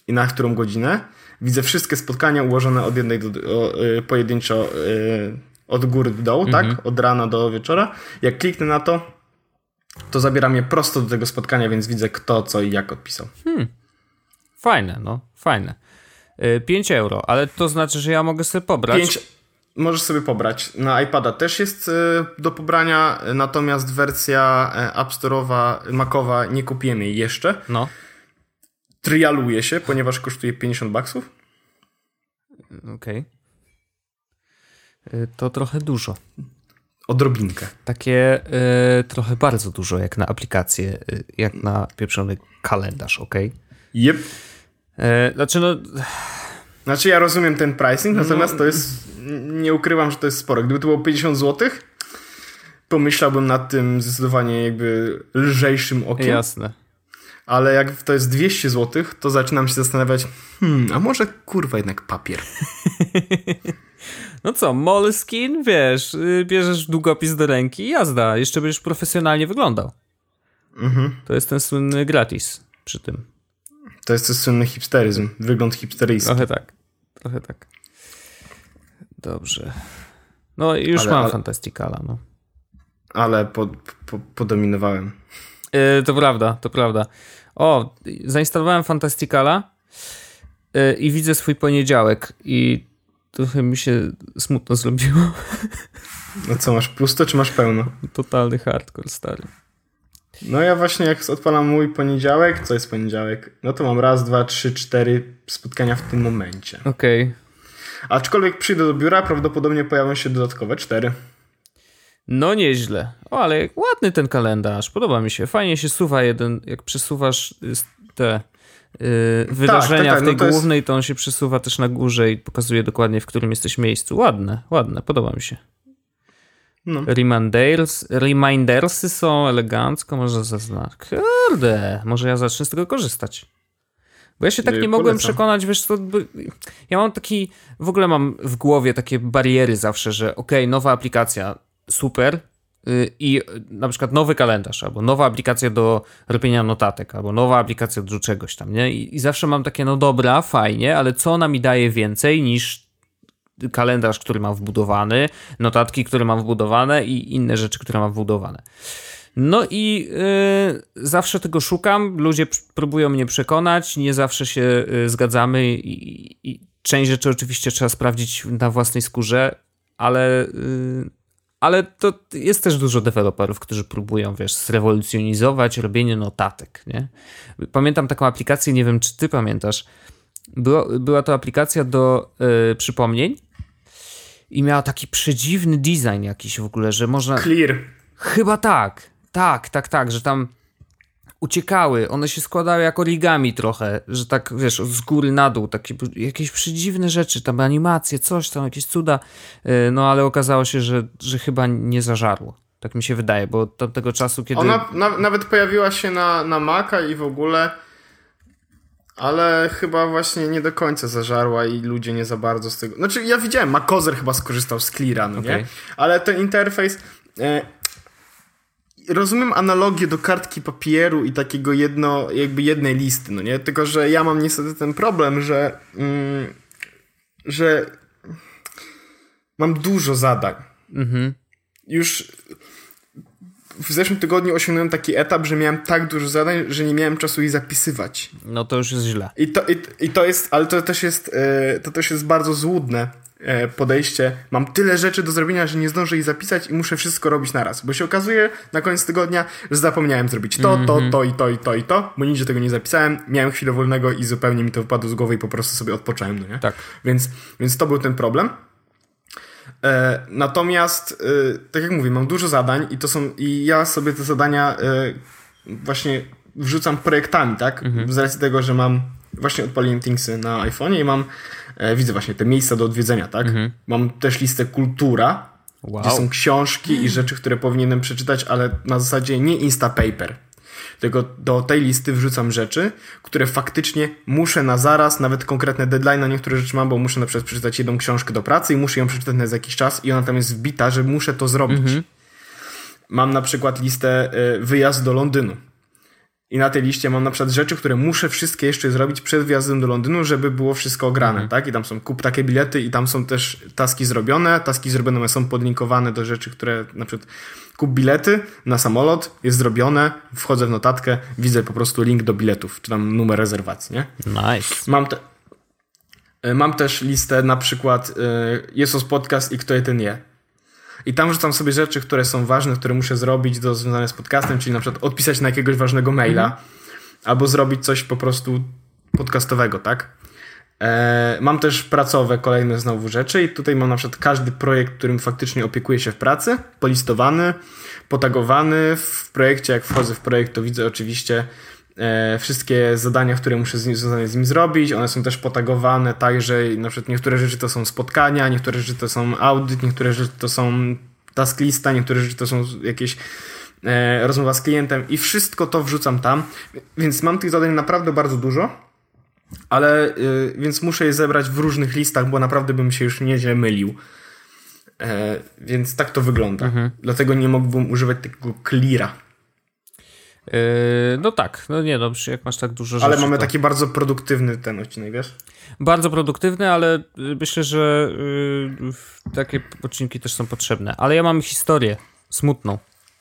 Speaker 1: i na którą godzinę. Widzę wszystkie spotkania ułożone od jednej do, o, y, pojedynczo y, od góry do dołu, tak? mhm. tak? Od rana do wieczora. Jak kliknę na to, to zabiera mnie prosto do tego spotkania, więc widzę kto, co i jak odpisał. Hmm.
Speaker 2: Fajne, no, fajne. 5 y, euro, ale to znaczy, że ja mogę sobie pobrać. 5
Speaker 1: możesz sobie pobrać. Na iPada też jest y, do pobrania, natomiast wersja e, App Store'owa, Macowa nie kupiłem jej jeszcze. No. Trialuje się, ponieważ kosztuje 50 baksów.
Speaker 2: Okej. Okay. Y, to trochę dużo.
Speaker 1: Odrobinkę.
Speaker 2: Takie y, trochę bardzo dużo, jak na aplikację, y, jak na pieprzony kalendarz, ok?
Speaker 1: Yep.
Speaker 2: Y, znaczy, no.
Speaker 1: Znaczy, ja rozumiem ten pricing, natomiast no, to jest. Nie ukrywam, że to jest sporo. Gdyby to było 50 zł, pomyślałbym nad tym zdecydowanie jakby lżejszym okiem.
Speaker 2: Jasne.
Speaker 1: Ale jak to jest 200 zł, to zaczynam się zastanawiać, hmm, a może kurwa jednak papier.
Speaker 2: No co, Moleskin, wiesz, y, bierzesz długopis do ręki i jazda. Jeszcze będziesz profesjonalnie wyglądał. Mhm. To jest ten słynny gratis przy tym.
Speaker 1: To jest ten słynny hipsteryzm, wygląd hipsteryjski.
Speaker 2: Trochę tak, trochę tak. Dobrze. No już ale, mam ale, Fantasticala, no.
Speaker 1: Ale po, po, podominowałem.
Speaker 2: Yy, to prawda, to prawda. O, zainstalowałem Fantasticala yy, i widzę swój poniedziałek i trochę mi się smutno zrobiło.
Speaker 1: No co, masz pusto czy masz pełno?
Speaker 2: Totalny hardcore, stary.
Speaker 1: No ja właśnie jak odpalam mój poniedziałek, co jest poniedziałek? No to mam raz, dwa, trzy, cztery spotkania w tym momencie.
Speaker 2: Okej. Okay.
Speaker 1: Aczkolwiek przyjdę do biura, prawdopodobnie pojawią się dodatkowe cztery.
Speaker 2: No nieźle. O, ale ładny ten kalendarz. Podoba mi się. Fajnie się suwa jeden, jak przesuwasz te yy, wydarzenia tak, tak, tak. w tej no to głównej, jest... to on się przesuwa też na górze i pokazuje dokładnie, w którym jesteś miejscu. Ładne, ładne, podoba mi się. No. Reminders, remindersy są elegancko, może zaznaczyć. Kurde, może ja zacznę z tego korzystać. Bo ja się tak nie mogłem Polecam. przekonać, wiesz, to, ja mam taki, w ogóle mam w głowie takie bariery zawsze, że okej, okay, nowa aplikacja, super, Y, i na przykład nowy kalendarz, albo nowa aplikacja do robienia notatek, albo nowa aplikacja do czegoś tam, nie? I, I, zawsze mam takie, no dobra, fajnie, ale co ona mi daje więcej niż kalendarz, który mam wbudowany, notatki, które mam wbudowane i inne rzeczy, które mam wbudowane. No i yy, zawsze tego szukam, ludzie próbują mnie przekonać, nie zawsze się yy, zgadzamy i, i, część rzeczy oczywiście trzeba sprawdzić na własnej skórze, ale... Yy, ale to jest też dużo deweloperów, którzy próbują, wiesz, zrewolucjonizować robienie notatek, nie? Pamiętam taką aplikację, nie wiem, czy ty pamiętasz, było, była to aplikacja do y, przypomnień i miała taki przedziwny design jakiś w ogóle, że można...
Speaker 1: Clear.
Speaker 2: Chyba tak, tak, tak, tak, że tam uciekały, one się składały jak origami trochę, że tak, wiesz, z góry na dół, takie jakieś przedziwne rzeczy, tam animacje, coś tam, jakieś cuda, y, no ale okazało się, że, że chyba nie zażarło. Tak mi się wydaje, bo od tamtego czasu, kiedy...
Speaker 1: Ona na, nawet pojawiła się na, na Maca i w ogóle, ale chyba właśnie nie do końca zażarła i ludzie nie za bardzo z tego... Znaczy ja widziałem, Makozer chyba skorzystał z Cleara, no okay. nie? Ale ten interfejs... E, rozumiem analogię do kartki papieru i takiego jedno, jakby jednej listy, no nie? Tylko, że ja mam niestety ten problem, że, mm, że mam dużo zadań. Mhm. Już w zeszłym tygodniu osiągnąłem taki etap, że miałem tak dużo zadań, że nie miałem czasu ich zapisywać.
Speaker 2: No to już jest źle.
Speaker 1: I to, i, i to jest, ale to też jest, e, to też jest bardzo złudne podejście. Mam tyle rzeczy do zrobienia, że nie zdążę ich zapisać i muszę wszystko robić naraz. Bo się okazuje na koniec tygodnia, że zapomniałem zrobić to, to, mhm. to i to i to i to, bo nigdzie tego nie zapisałem. Miałem chwilę wolnego i zupełnie mi to wypadło z głowy i po prostu sobie odpocząłem, no nie?
Speaker 2: Tak.
Speaker 1: Więc, więc to był ten problem. E, natomiast, e, tak jak mówię, mam dużo zadań i to są, i ja sobie te zadania e, właśnie wrzucam projektami, tak? Mhm. Z racji tego, że mam, właśnie odpaliłem Thingsy na iPhone i mam e, widzę właśnie te miejsca do odwiedzenia, tak? Mhm. Mam też listę kultura, wow. gdzie są książki i rzeczy, które powinienem przeczytać, ale na zasadzie nie Instapaper. Tylko do tej listy wrzucam rzeczy, które faktycznie muszę na zaraz, nawet konkretne deadline na niektóre rzeczy mam, bo muszę na przykład przeczytać jedną książkę do pracy i muszę ją przeczytać na jakiś czas i ona tam jest wbita, że muszę to zrobić. Mhm. Mam na przykład listę y, wyjazd do Londynu. I na tej liście mam na przykład rzeczy, które muszę wszystkie jeszcze zrobić przed wjazdem do Londynu, żeby było wszystko ograne, mhm. tak? I tam są kup takie bilety i tam są też taski zrobione. Taski zrobione są podlinkowane do rzeczy, które na przykład kup bilety na samolot, jest zrobione, wchodzę w notatkę, widzę po prostu link do biletów, czy tam numer rezerwacji, nie?
Speaker 2: Nice.
Speaker 1: Mam, te, e, mam też listę na przykład y, jest podcast i kto je ten je i tam wrzucam sobie rzeczy, które są ważne, które muszę zrobić do związane z podcastem, czyli na przykład odpisać na jakiegoś ważnego maila, mhm. albo zrobić coś po prostu podcastowego, tak? E, mam też pracowe kolejne znowu rzeczy i tutaj mam na przykład każdy projekt, którym faktycznie opiekuję się w pracy, polistowany, potagowany. W projekcie, jak wchodzę w projekt, to widzę oczywiście wszystkie zadania, które muszę z nim, związane z nim zrobić. One są też potagowane tak, że na przykład niektóre rzeczy to są spotkania, niektóre rzeczy to są audyt, niektóre rzeczy to są task lista, niektóre rzeczy to są jakieś e, rozmowa z klientem i wszystko to wrzucam tam. Więc mam tych zadań naprawdę bardzo dużo. Ale y, więc muszę je zebrać w różnych listach, bo naprawdę bym się już nieźle mylił. E, więc tak to wygląda. Mhm. Dlatego nie mógłbym używać takiego cleara
Speaker 2: no tak, no nie no, jak masz tak dużo rzeczy.
Speaker 1: Ale mamy to... taki bardzo produktywny ten odcinek, wiesz?
Speaker 2: Bardzo produktywny, ale y, myślę, że yy, takie odcinki też są potrzebne. Ale ja mam historię smutną.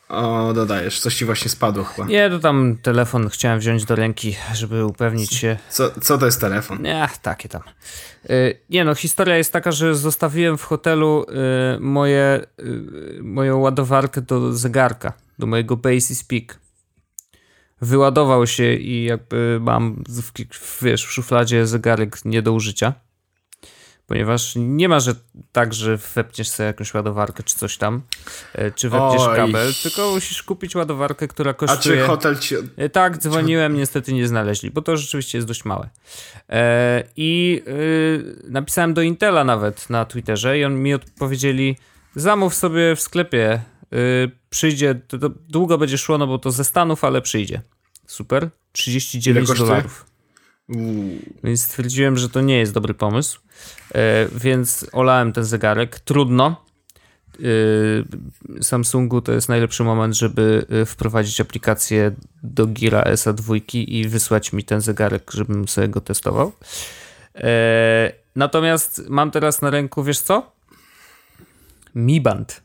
Speaker 1: O, dodajesz, coś ci właśnie spadło chyba.
Speaker 2: Nie, to tam telefon chciałem wziąć do ręki, żeby upewnić się.
Speaker 1: Co, co to jest telefon?
Speaker 2: Nie, takie tam. Yy, nie no, historia jest taka, że zostawiłem w hotelu yy, moje, yy, moją ładowarkę do zegarka, do mojego Basic Speak wyładował się i jakby mam w, wiesz, w szufladzie zegarek nie do użycia. Ponieważ nie ma, że tak, że wepniesz sobie jakąś ładowarkę czy coś tam, e, czy wepniesz Oj. kabel, tylko musisz kupić ładowarkę, która kosztuje...
Speaker 1: A czy hotel ci...
Speaker 2: E, tak, dzwoniłem, niestety nie znaleźli, bo to rzeczywiście jest dość małe. E, I napisałem do Intela nawet na Twitterze i on mi odpowiedzieli, zamów sobie w sklepie, przyjdzie, długo będzie szło, no bo to ze Stanów, ale przyjdzie. Super. 39 dolarów. Więc stwierdziłem, że to nie jest dobry pomysł. E, więc olałem ten zegarek. Trudno. E, Samsungu to jest najlepszy moment, żeby e, wprowadzić aplikację do Gira SA2 i wysłać mi ten zegarek, żebym sobie go testował. E, natomiast mam teraz na ręku, wiesz co? Mi Band.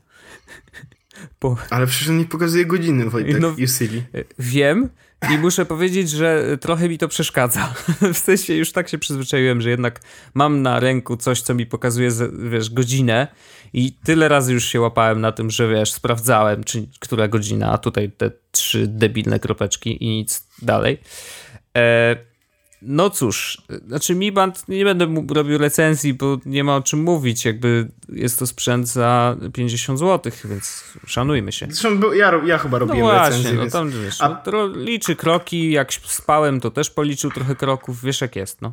Speaker 1: Ale przecież on nie pokazuje godziny, Wojtek, no, silly.
Speaker 2: Wiem, i muszę powiedzieć, że trochę mi to przeszkadza. W sensie już tak się przyzwyczaiłem, że jednak mam na ręku coś, co mi pokazuje, wiesz, godzinę i tyle razy już się łapałem na tym, że wiesz, sprawdzałem, czy która godzina, a tutaj te trzy debilne kropeczki i nic dalej. E, no cóż, znaczy Mi Band nie będę robił recenzji, bo nie ma o czym mówić, jakby jest to sprzęt za 50 zł, więc szanujmy się.
Speaker 1: Zresztą ja, ja chyba robiłem
Speaker 2: no właśnie,
Speaker 1: recenzję,
Speaker 2: no
Speaker 1: więc...
Speaker 2: tam wiesz,
Speaker 1: A-
Speaker 2: no, liczy kroki, jak spałem, to też policzył trochę kroków, wiesz jak jest, no.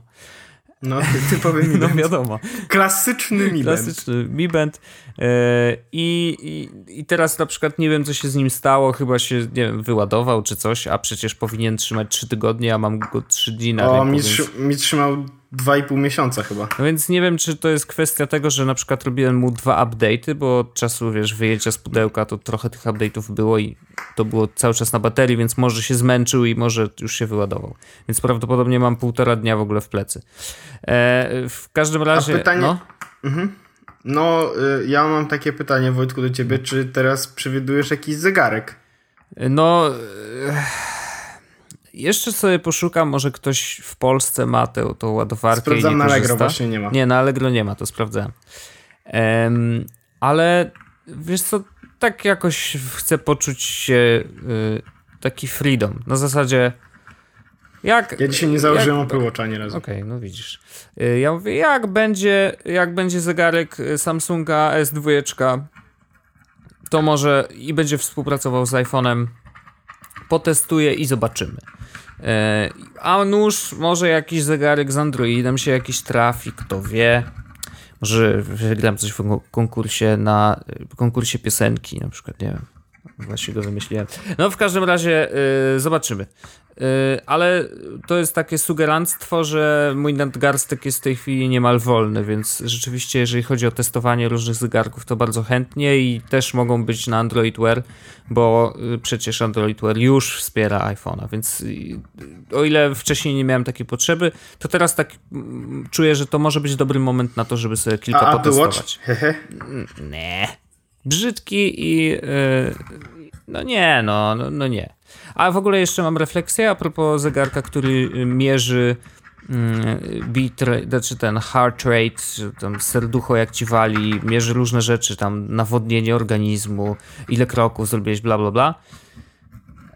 Speaker 1: No, typowy Mi
Speaker 2: No
Speaker 1: Band.
Speaker 2: wiadomo.
Speaker 1: Klasyczny Mi Band.
Speaker 2: Klasyczny Mi Band. E, i, i, I teraz na przykład nie wiem, co się z nim stało, chyba się, nie wiem, wyładował czy coś, a przecież powinien trzymać 3 tygodnie, a mam go 3 dni na
Speaker 1: O,
Speaker 2: rynku,
Speaker 1: mi,
Speaker 2: więc...
Speaker 1: mi trzymał 2,5 miesiąca chyba.
Speaker 2: No więc nie wiem, czy to jest kwestia tego, że na przykład robiłem mu dwa update'y, bo od czasu, wiesz, wyjęcia z pudełka to trochę tych update'ów było i to było cały czas na baterii, więc może się zmęczył i może już się wyładował. Więc prawdopodobnie mam półtora dnia w ogóle w plecy. E, w każdym razie...
Speaker 1: pytanie-
Speaker 2: No,
Speaker 1: No, y, ja mam takie pytanie, Wojtku, do ciebie. Czy teraz przewidujesz jakiś zegarek?
Speaker 2: no jeszcze sobie poszukam, może ktoś w Polsce ma tę, tą ładowarkę
Speaker 1: Sprawdzam
Speaker 2: i nie
Speaker 1: na Allegro,
Speaker 2: korzysta.
Speaker 1: właśnie nie ma.
Speaker 2: Nie, na Allegro nie ma, to sprawdzałem. Em, ale wiesz co, tak jakoś chcę poczuć się y, taki freedom. Na zasadzie jak...
Speaker 1: Ja dzisiaj nie założyłem
Speaker 2: jak-
Speaker 1: Apple Watcha ani razu.
Speaker 2: Okej, no widzisz. Y, Ja mówię, jak będzie, jak będzie zegarek y, Samsunga S2, to może i będzie współpracował z iPhone'em, potestuję i zobaczymy. E, A nuż, może jakiś zegarek z Androidem się jakiś trafi, kto wie. Może wygram coś w kon- konkursie na konkursie piosenki, na przykład, nie wiem. Właśnie go wymyśliłem. No w każdym razie y, zobaczymy. Y, ale to jest takie sugeranstwo, że mój nadgarstek jest w tej chwili niemal wolny, więc rzeczywiście, jeżeli chodzi o testowanie różnych zegarków, to bardzo chętnie i też mogą być na Android Wear, bo y, przecież Android Wear już wspiera iPhone'a, więc y, o ile wcześniej nie miałem takiej potrzeby, to teraz tak mm, czuję, że to może być dobry moment na to, żeby sobie kilka
Speaker 1: A
Speaker 2: potestować. Nie. Brzydki i. Yy, no nie, no, no, no nie. A w ogóle jeszcze mam refleksję a propos zegarka, który y, mierzy yy, beat rate, znaczy ten heart rate, tam serducho jak ci wali, mierzy różne rzeczy, tam nawodnienie organizmu, ile kroków zrobiłeś, bla bla bla.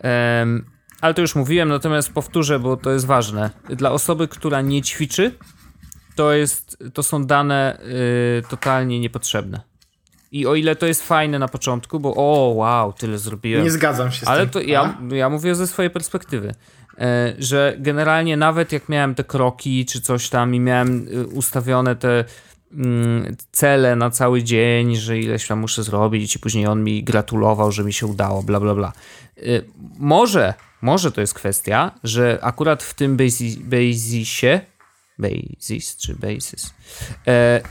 Speaker 2: Em, ale to już mówiłem, natomiast powtórzę, bo to jest ważne. Dla osoby, która nie ćwiczy, to, jest, to są dane y, totalnie niepotrzebne. I o ile to jest fajne na początku, bo o wow, tyle zrobiłem.
Speaker 1: Nie zgadzam się z
Speaker 2: Ale
Speaker 1: tym.
Speaker 2: to ja, ja mówię ze swojej perspektywy, e, że generalnie nawet jak miałem te kroki czy coś tam i miałem y, ustawione te mm, cele na cały dzień, że ileś tam muszę zrobić i później on mi gratulował, że mi się udało, bla bla bla. Y, Może, może to jest kwestia, że akurat w tym Basis- Basisie, Basis czy Basis, e,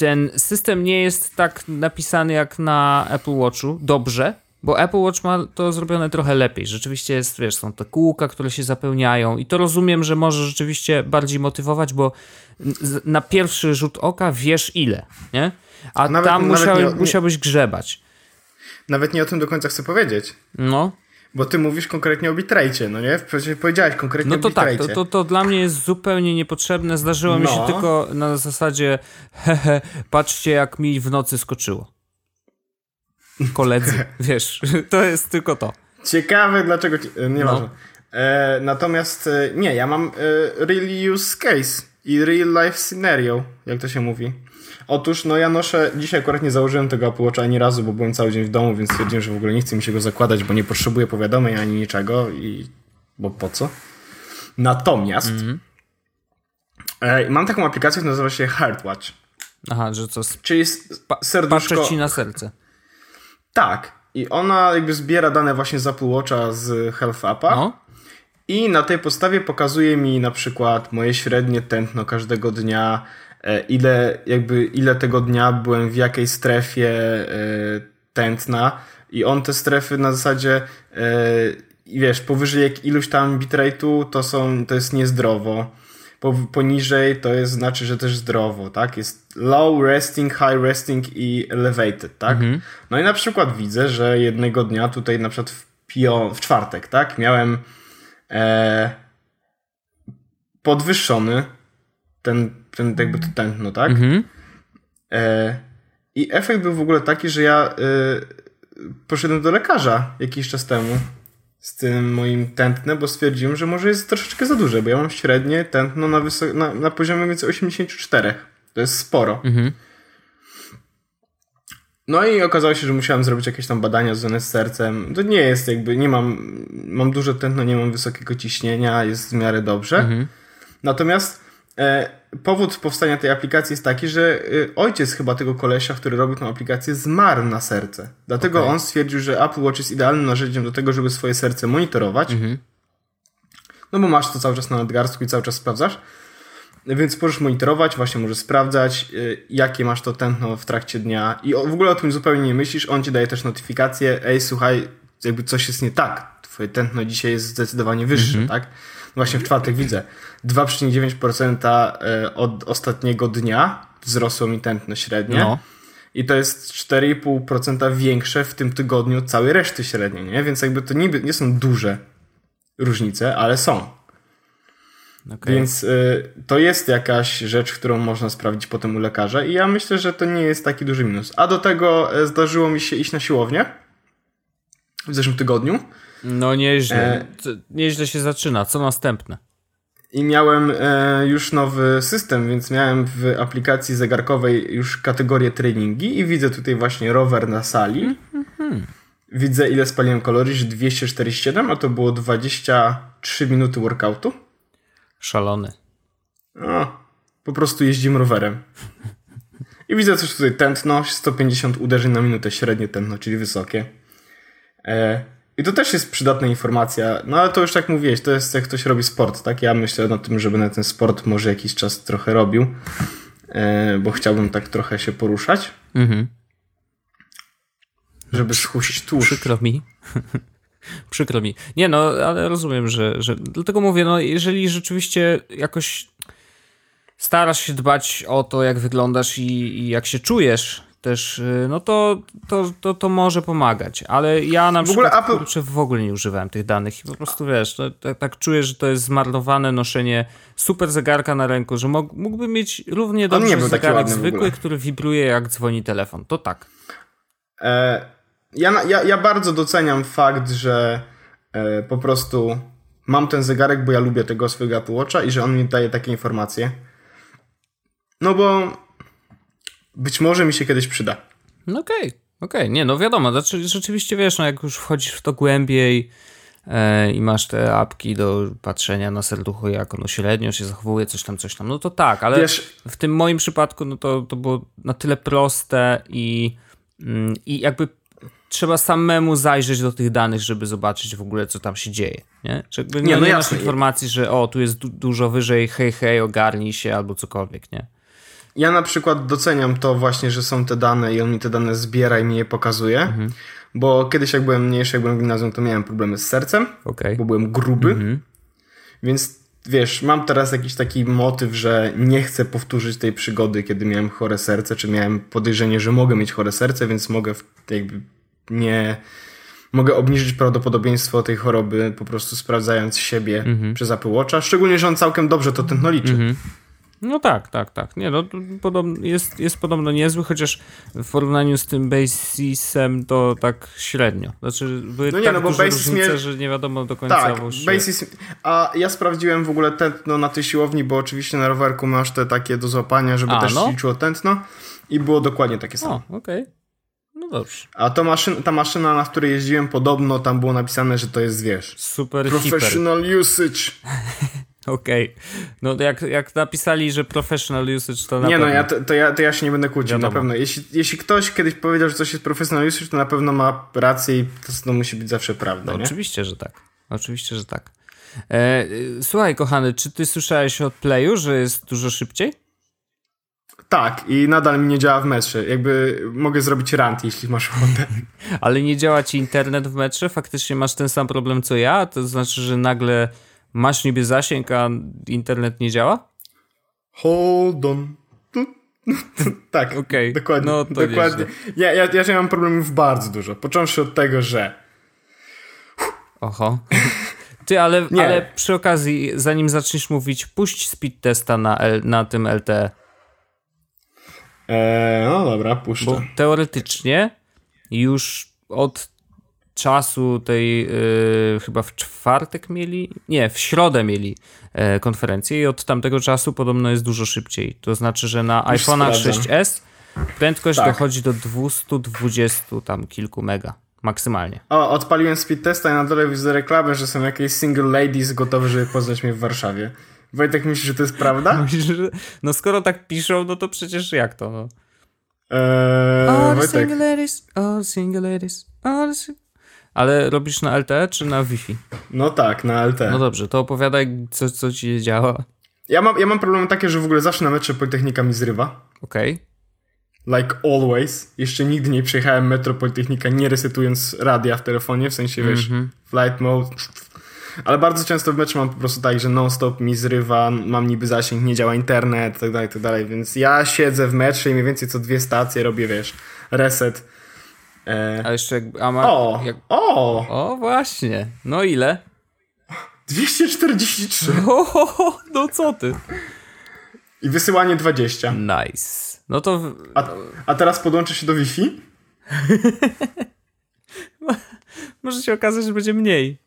Speaker 2: ten system nie jest tak napisany jak na Apple Watchu, dobrze, bo Apple Watch ma to zrobione trochę lepiej. Rzeczywiście jest, wiesz, są te kółka, które się zapełniają i to rozumiem, że może rzeczywiście bardziej motywować, bo na pierwszy rzut oka wiesz ile, nie? A
Speaker 1: Nawet-
Speaker 2: tam musiał,
Speaker 1: nie-
Speaker 2: musiałbyś grzebać.
Speaker 1: Nawet nie o tym do końca chcę powiedzieć.
Speaker 2: No,
Speaker 1: Bo ty mówisz konkretnie o bitrate, no nie? Przecież powiedziałeś konkretnie
Speaker 2: no
Speaker 1: o
Speaker 2: to tak,
Speaker 1: bitrate.
Speaker 2: to, to, to dla mnie jest zupełnie niepotrzebne. Zdarzyło mi się
Speaker 1: No.
Speaker 2: tylko na zasadzie hehe, patrzcie jak mi w nocy skoczyło. Koledzy, wiesz, to jest tylko to.
Speaker 1: Ciekawe dlaczego... Ci... e, Nieważne.
Speaker 2: No.
Speaker 1: E, natomiast e, nie, ja mam e, real use case i real life scenario, jak to się mówi. Otóż, no ja noszę, dzisiaj akurat nie założyłem tego Apple Watcha ani razu, bo byłem cały dzień w domu, więc stwierdziłem, że w ogóle nie chce mi się go zakładać, bo nie potrzebuję powiadomień ani niczego i... bo po co? Natomiast
Speaker 2: Mhm.
Speaker 1: e, mam taką aplikację, która nazywa się Heartwatch,
Speaker 2: Aha, że co,
Speaker 1: czyli s-
Speaker 2: patrzę
Speaker 1: serduszko...
Speaker 2: ci na serce.
Speaker 1: Tak. I ona jakby zbiera dane właśnie z Apple Watcha z Health Appa.
Speaker 2: No,
Speaker 1: I na tej podstawie pokazuje mi na przykład moje średnie tętno każdego dnia, ile jakby ile tego dnia byłem w jakiej strefie e, tętna i on te strefy na zasadzie e, wiesz, powyżej jak iluś tam bitrate'u to są, to jest niezdrowo. Po, poniżej to jest znaczy, że też zdrowo, tak? Jest low resting, high resting i elevated, tak? No i na przykład widzę, że jednego dnia tutaj na przykład w, pio, w czwartek, tak? Miałem e, podwyższony ten, ten jakby to tętno, tak?
Speaker 2: mhm.
Speaker 1: E, I efekt był w ogóle taki, że ja e, poszedłem do lekarza jakiś czas temu z tym moim tętnem, bo stwierdziłem, że może jest troszeczkę za duże, bo ja mam średnie tętno na, wysok- na, na poziomie między 84. To jest sporo.
Speaker 2: Mhm.
Speaker 1: No i okazało się, że musiałem zrobić jakieś tam badania związane z sercem. To nie jest jakby, nie mam, mam duże tętno, nie mam wysokiego ciśnienia, jest w miarę dobrze.
Speaker 2: Mhm.
Speaker 1: Natomiast powód powstania tej aplikacji jest taki, że e, ojciec chyba tego kolesia, który robił tę aplikację, zmarł na serce. Dlatego
Speaker 2: Okej.
Speaker 1: on stwierdził, że Apple Watch jest idealnym narzędziem do tego, żeby swoje serce monitorować.
Speaker 2: Mhm.
Speaker 1: No bo masz to cały czas na nadgarstku i cały czas sprawdzasz. Więc możesz monitorować, właśnie możesz sprawdzać, y, jakie masz to tętno w trakcie dnia i w ogóle o tym zupełnie nie myślisz. On ci daje też notyfikację, ej, słuchaj, jakby coś jest nie tak. Twoje tętno dzisiaj jest zdecydowanie wyższe, tak? Właśnie w czwartek widzę 2,9% e, od ostatniego dnia wzrosło mi tętno średnie.
Speaker 2: No.
Speaker 1: I to jest 4,5% większe w tym tygodniu od całej reszty średniej, nie? Więc jakby to niby nie są duże różnice, ale są.
Speaker 2: Okej.
Speaker 1: Więc y, to jest jakaś rzecz, którą można sprawdzić potem u lekarza i ja myślę, że to nie jest taki duży minus. A do tego e, zdarzyło mi się iść na siłownię w zeszłym tygodniu
Speaker 2: No nieźle.
Speaker 1: E-
Speaker 2: Nieźle się zaczyna. Co następne?
Speaker 1: i miałem e, już nowy system, więc miałem w aplikacji zegarkowej już kategorię treningi i widzę tutaj właśnie rower na sali. Widzę ile spaliłem kalorii, że 247, a to było 23 minuty workoutu.
Speaker 2: Szalony.
Speaker 1: No, po prostu jeździmy rowerem. I widzę też tutaj tętno, 150 uderzeń na minutę, średnie tętno, czyli wysokie. E, I to też jest przydatna informacja, no ale to już tak mówiłeś, to jest jak ktoś robi sport, tak? Ja myślę na tym, żeby na ten sport może jakiś czas trochę robił, e, bo chciałbym tak trochę się poruszać,
Speaker 2: Mhm.
Speaker 1: żeby schuścić tłuszcz.
Speaker 2: Przykro mi. Przykro mi. Nie no, ale rozumiem, że, że. Dlatego mówię, no, jeżeli rzeczywiście jakoś starasz się dbać o to, jak wyglądasz i, i jak się czujesz też, y, no to, to, to, to może pomagać. Ale ja na
Speaker 1: W ogóle
Speaker 2: przykład
Speaker 1: Apple-
Speaker 2: kurczę, w ogóle nie używałem tych danych i po prostu wiesz, tak, tak czuję, że to jest zmarnowane noszenie super zegarka na ręku, że mógł, mógłbym mieć równie
Speaker 1: nie
Speaker 2: dobrze zegarek zwykły,
Speaker 1: ogóle.
Speaker 2: który wibruje jak dzwoni telefon. To tak.
Speaker 1: E, ja, ja, ja bardzo doceniam fakt, że e, po prostu mam ten zegarek, bo ja lubię tego swojego Apple Watcha i że on mi daje takie informacje. No bo być może mi się kiedyś przyda.
Speaker 2: No okej, okej, nie no wiadomo, znaczy rzeczywiście wiesz, no jak już wchodzisz w to głębiej e, i masz te apki do patrzenia na serducho, jak ono średnio się zachowuje, coś tam, coś tam, no to tak, ale
Speaker 1: Wiesz-
Speaker 2: w tym moim przypadku no to, to było na tyle proste i, mm, i jakby trzeba samemu zajrzeć do tych danych, żeby zobaczyć w ogóle, co tam się dzieje, nie? Że nie,
Speaker 1: Nie, no
Speaker 2: nie masz
Speaker 1: jasne.
Speaker 2: informacji, że o, tu jest du- dużo wyżej, hej, hej, ogarnij się, albo cokolwiek, nie?
Speaker 1: Ja na przykład doceniam to właśnie, że są te dane i on mi te dane zbiera i mi je pokazuje. Bo kiedyś jak byłem mniejszy, jak byłem w gimnazjum, to miałem problemy z sercem,
Speaker 2: Okej.
Speaker 1: bo byłem gruby. Więc wiesz, mam teraz jakiś taki motyw, że nie chcę powtórzyć tej przygody, kiedy miałem chore serce, czy miałem podejrzenie, że mogę mieć chore serce, więc mogę jakby nie. Mogę obniżyć prawdopodobieństwo tej choroby po prostu sprawdzając siebie przez Apple Watcha. Szczególnie, że on całkiem dobrze to tętno liczy.
Speaker 2: No tak, tak, tak. Nie, no, to podobno, jest, jest podobno niezły, chociaż w porównaniu z tym Basisem to tak średnio. Znaczy, były
Speaker 1: No nie,
Speaker 2: tak
Speaker 1: no bo
Speaker 2: duże
Speaker 1: Basis
Speaker 2: różnice, że nie wiadomo do końca
Speaker 1: Tak. Basis. A ja sprawdziłem w ogóle tętno na tej siłowni, bo oczywiście na rowerku masz te takie do złapania, żeby
Speaker 2: A,
Speaker 1: też
Speaker 2: no.
Speaker 1: liczyło tętno. I było dokładnie takie samo.
Speaker 2: O, okej. No dobrze.
Speaker 1: A to maszyn, ta maszyna, na której jeździłem, podobno tam było napisane, że to jest, wiesz,
Speaker 2: Super hiper.
Speaker 1: professional usage.
Speaker 2: Okej. No to jak, jak napisali, że professional usage, to na
Speaker 1: Nie no,
Speaker 2: pewno.
Speaker 1: ja, to, to, ja, to ja się nie będę kłócił,
Speaker 2: Wiadomo.
Speaker 1: na pewno. Jeśli, jeśli ktoś kiedyś powiedział, że coś jest professional usage, to na pewno ma rację i to, to musi być zawsze prawda, nie?
Speaker 2: Oczywiście, że tak. Oczywiście, że tak. E, y, słuchaj, kochany, czy ty słyszałeś od Playu, że jest dużo szybciej?
Speaker 1: Tak, i nadal mi nie działa w metrze. Jakby mogę zrobić rant, jeśli masz ochotę.
Speaker 2: Ale nie działa ci internet w metrze? Faktycznie masz ten sam problem co ja? To znaczy, że nagle masz niby zasięg, a internet nie działa?
Speaker 1: Hold on. tak,
Speaker 2: Okej,
Speaker 1: dokładnie.
Speaker 2: no
Speaker 1: dokładnie. Ja, ja, ja mam problemów bardzo dużo. Począwszy od tego, że
Speaker 2: Oho. Ty, ale,
Speaker 1: Nie.
Speaker 2: ale przy okazji, zanim zaczniesz mówić, puść speed testa na, L, na tym LTE.
Speaker 1: e, no dobra, puszczę.
Speaker 2: Bo teoretycznie już od czasu tej y, chyba w czwartek mieli, nie, w środę mieli e, konferencję i od tamtego czasu podobno jest dużo szybciej. To znaczy, że na
Speaker 1: Już
Speaker 2: iPhone'ach
Speaker 1: sprawdzam.
Speaker 2: 6s prędkość
Speaker 1: Tak.
Speaker 2: dochodzi do 220 tam kilku mega maksymalnie.
Speaker 1: O, odpaliłem speed testa i na dole widzę reklamę, że są jakieś single ladies gotowe, żeby poznać mnie w Warszawie. Wojtek, myślisz, że to jest prawda?
Speaker 2: No skoro tak piszą, no to przecież jak to? No.
Speaker 1: Eee,
Speaker 2: All
Speaker 1: Wojtek,
Speaker 2: single ladies, all single ladies, all the sing- Ale robisz na LTE czy na Wi-Fi?
Speaker 1: no tak, na LT.
Speaker 2: No dobrze, to opowiadaj, co, co ci się działo.
Speaker 1: Ja mam, ja mam problemy takie, że w ogóle zawsze na metrze Politechnika mi zrywa.
Speaker 2: Okej.
Speaker 1: Like always. Jeszcze nigdy nie przejechałem metro Politechnika nie resetując radia w telefonie, w sensie wiesz,
Speaker 2: Mhm.
Speaker 1: flight mode. Ale bardzo często w metrze mam po prostu tak, że non-stop mi zrywa, mam niby zasięg, nie działa internet, tak dalej, tak dalej. Więc ja siedzę w metrze i mniej więcej co dwie stacje robię, wiesz, reset. E...
Speaker 2: A jeszcze jak... A ma,
Speaker 1: O!
Speaker 2: jak,
Speaker 1: O!
Speaker 2: o, właśnie. No ile?
Speaker 1: 243.
Speaker 2: O, no co ty?
Speaker 1: I wysyłanie 20.
Speaker 2: Nice. No to... w-
Speaker 1: A, a teraz podłączę się do Wi-Fi?
Speaker 2: Może się okazać, że będzie mniej.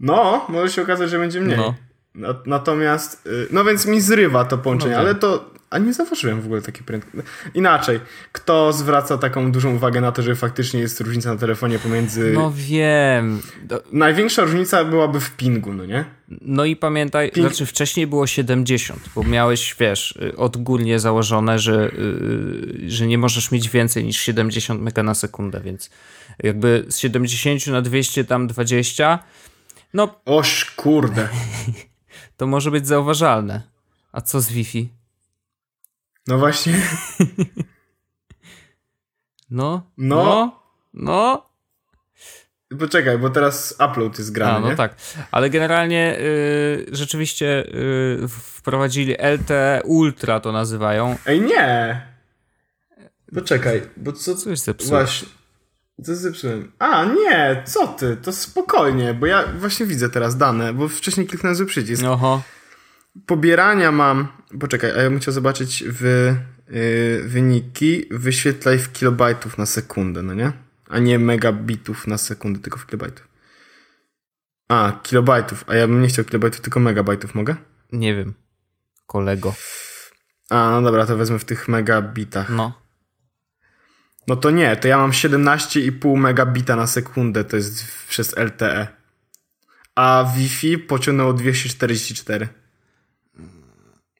Speaker 1: No, może się okazać, że będzie mniej.
Speaker 2: No.
Speaker 1: Na- Natomiast, y, no więc mi zrywa to połączenie,
Speaker 2: No tak.
Speaker 1: ale to, a nie zauważyłem w ogóle takiej prędkości. Inaczej, kto zwraca taką dużą uwagę na to, że faktycznie jest różnica na telefonie pomiędzy...
Speaker 2: No wiem. Do-
Speaker 1: Największa różnica byłaby w pingu, no nie?
Speaker 2: No i pamiętaj,
Speaker 1: Ping-
Speaker 2: znaczy wcześniej było 70, bo miałeś, wiesz, y, odgórnie założone, że, yy, że nie możesz mieć więcej niż 70 mega na sekundę, więc jakby z 70 na 200 tam 20, no
Speaker 1: Oż kurde.
Speaker 2: to może być zauważalne. A co z Wi-Fi?
Speaker 1: No właśnie.
Speaker 2: No,
Speaker 1: No.
Speaker 2: no, no.
Speaker 1: Poczekaj, bo teraz upload jest grany,
Speaker 2: A, no
Speaker 1: nie?
Speaker 2: tak. Ale generalnie y, rzeczywiście y, wprowadzili LTE Ultra to nazywają.
Speaker 1: Ej, nie! Poczekaj, bo co...
Speaker 2: Co jest zepsułe?
Speaker 1: Właśnie. Co zepsułem? A, nie, co ty? To spokojnie, bo ja właśnie widzę teraz dane, bo wcześniej kliknąłem zły przycisk.
Speaker 2: Oho.
Speaker 1: Pobierania mam. Poczekaj, a ja bym chciał zobaczyć w, yy, wyniki. Wyświetlaj w kilobajtów na sekundę, no nie? A nie megabitów na sekundę, tylko w kilobajtów. A, kilobajtów. A ja bym nie chciał kilobajtów, tylko megabajtów mogę?
Speaker 2: Nie wiem. Kolego.
Speaker 1: A, no dobra, to wezmę w tych megabitach.
Speaker 2: No.
Speaker 1: No to nie, to ja mam 17,5 megabita na sekundę, to jest przez LTE. A Wi-Fi pociągnęło 244.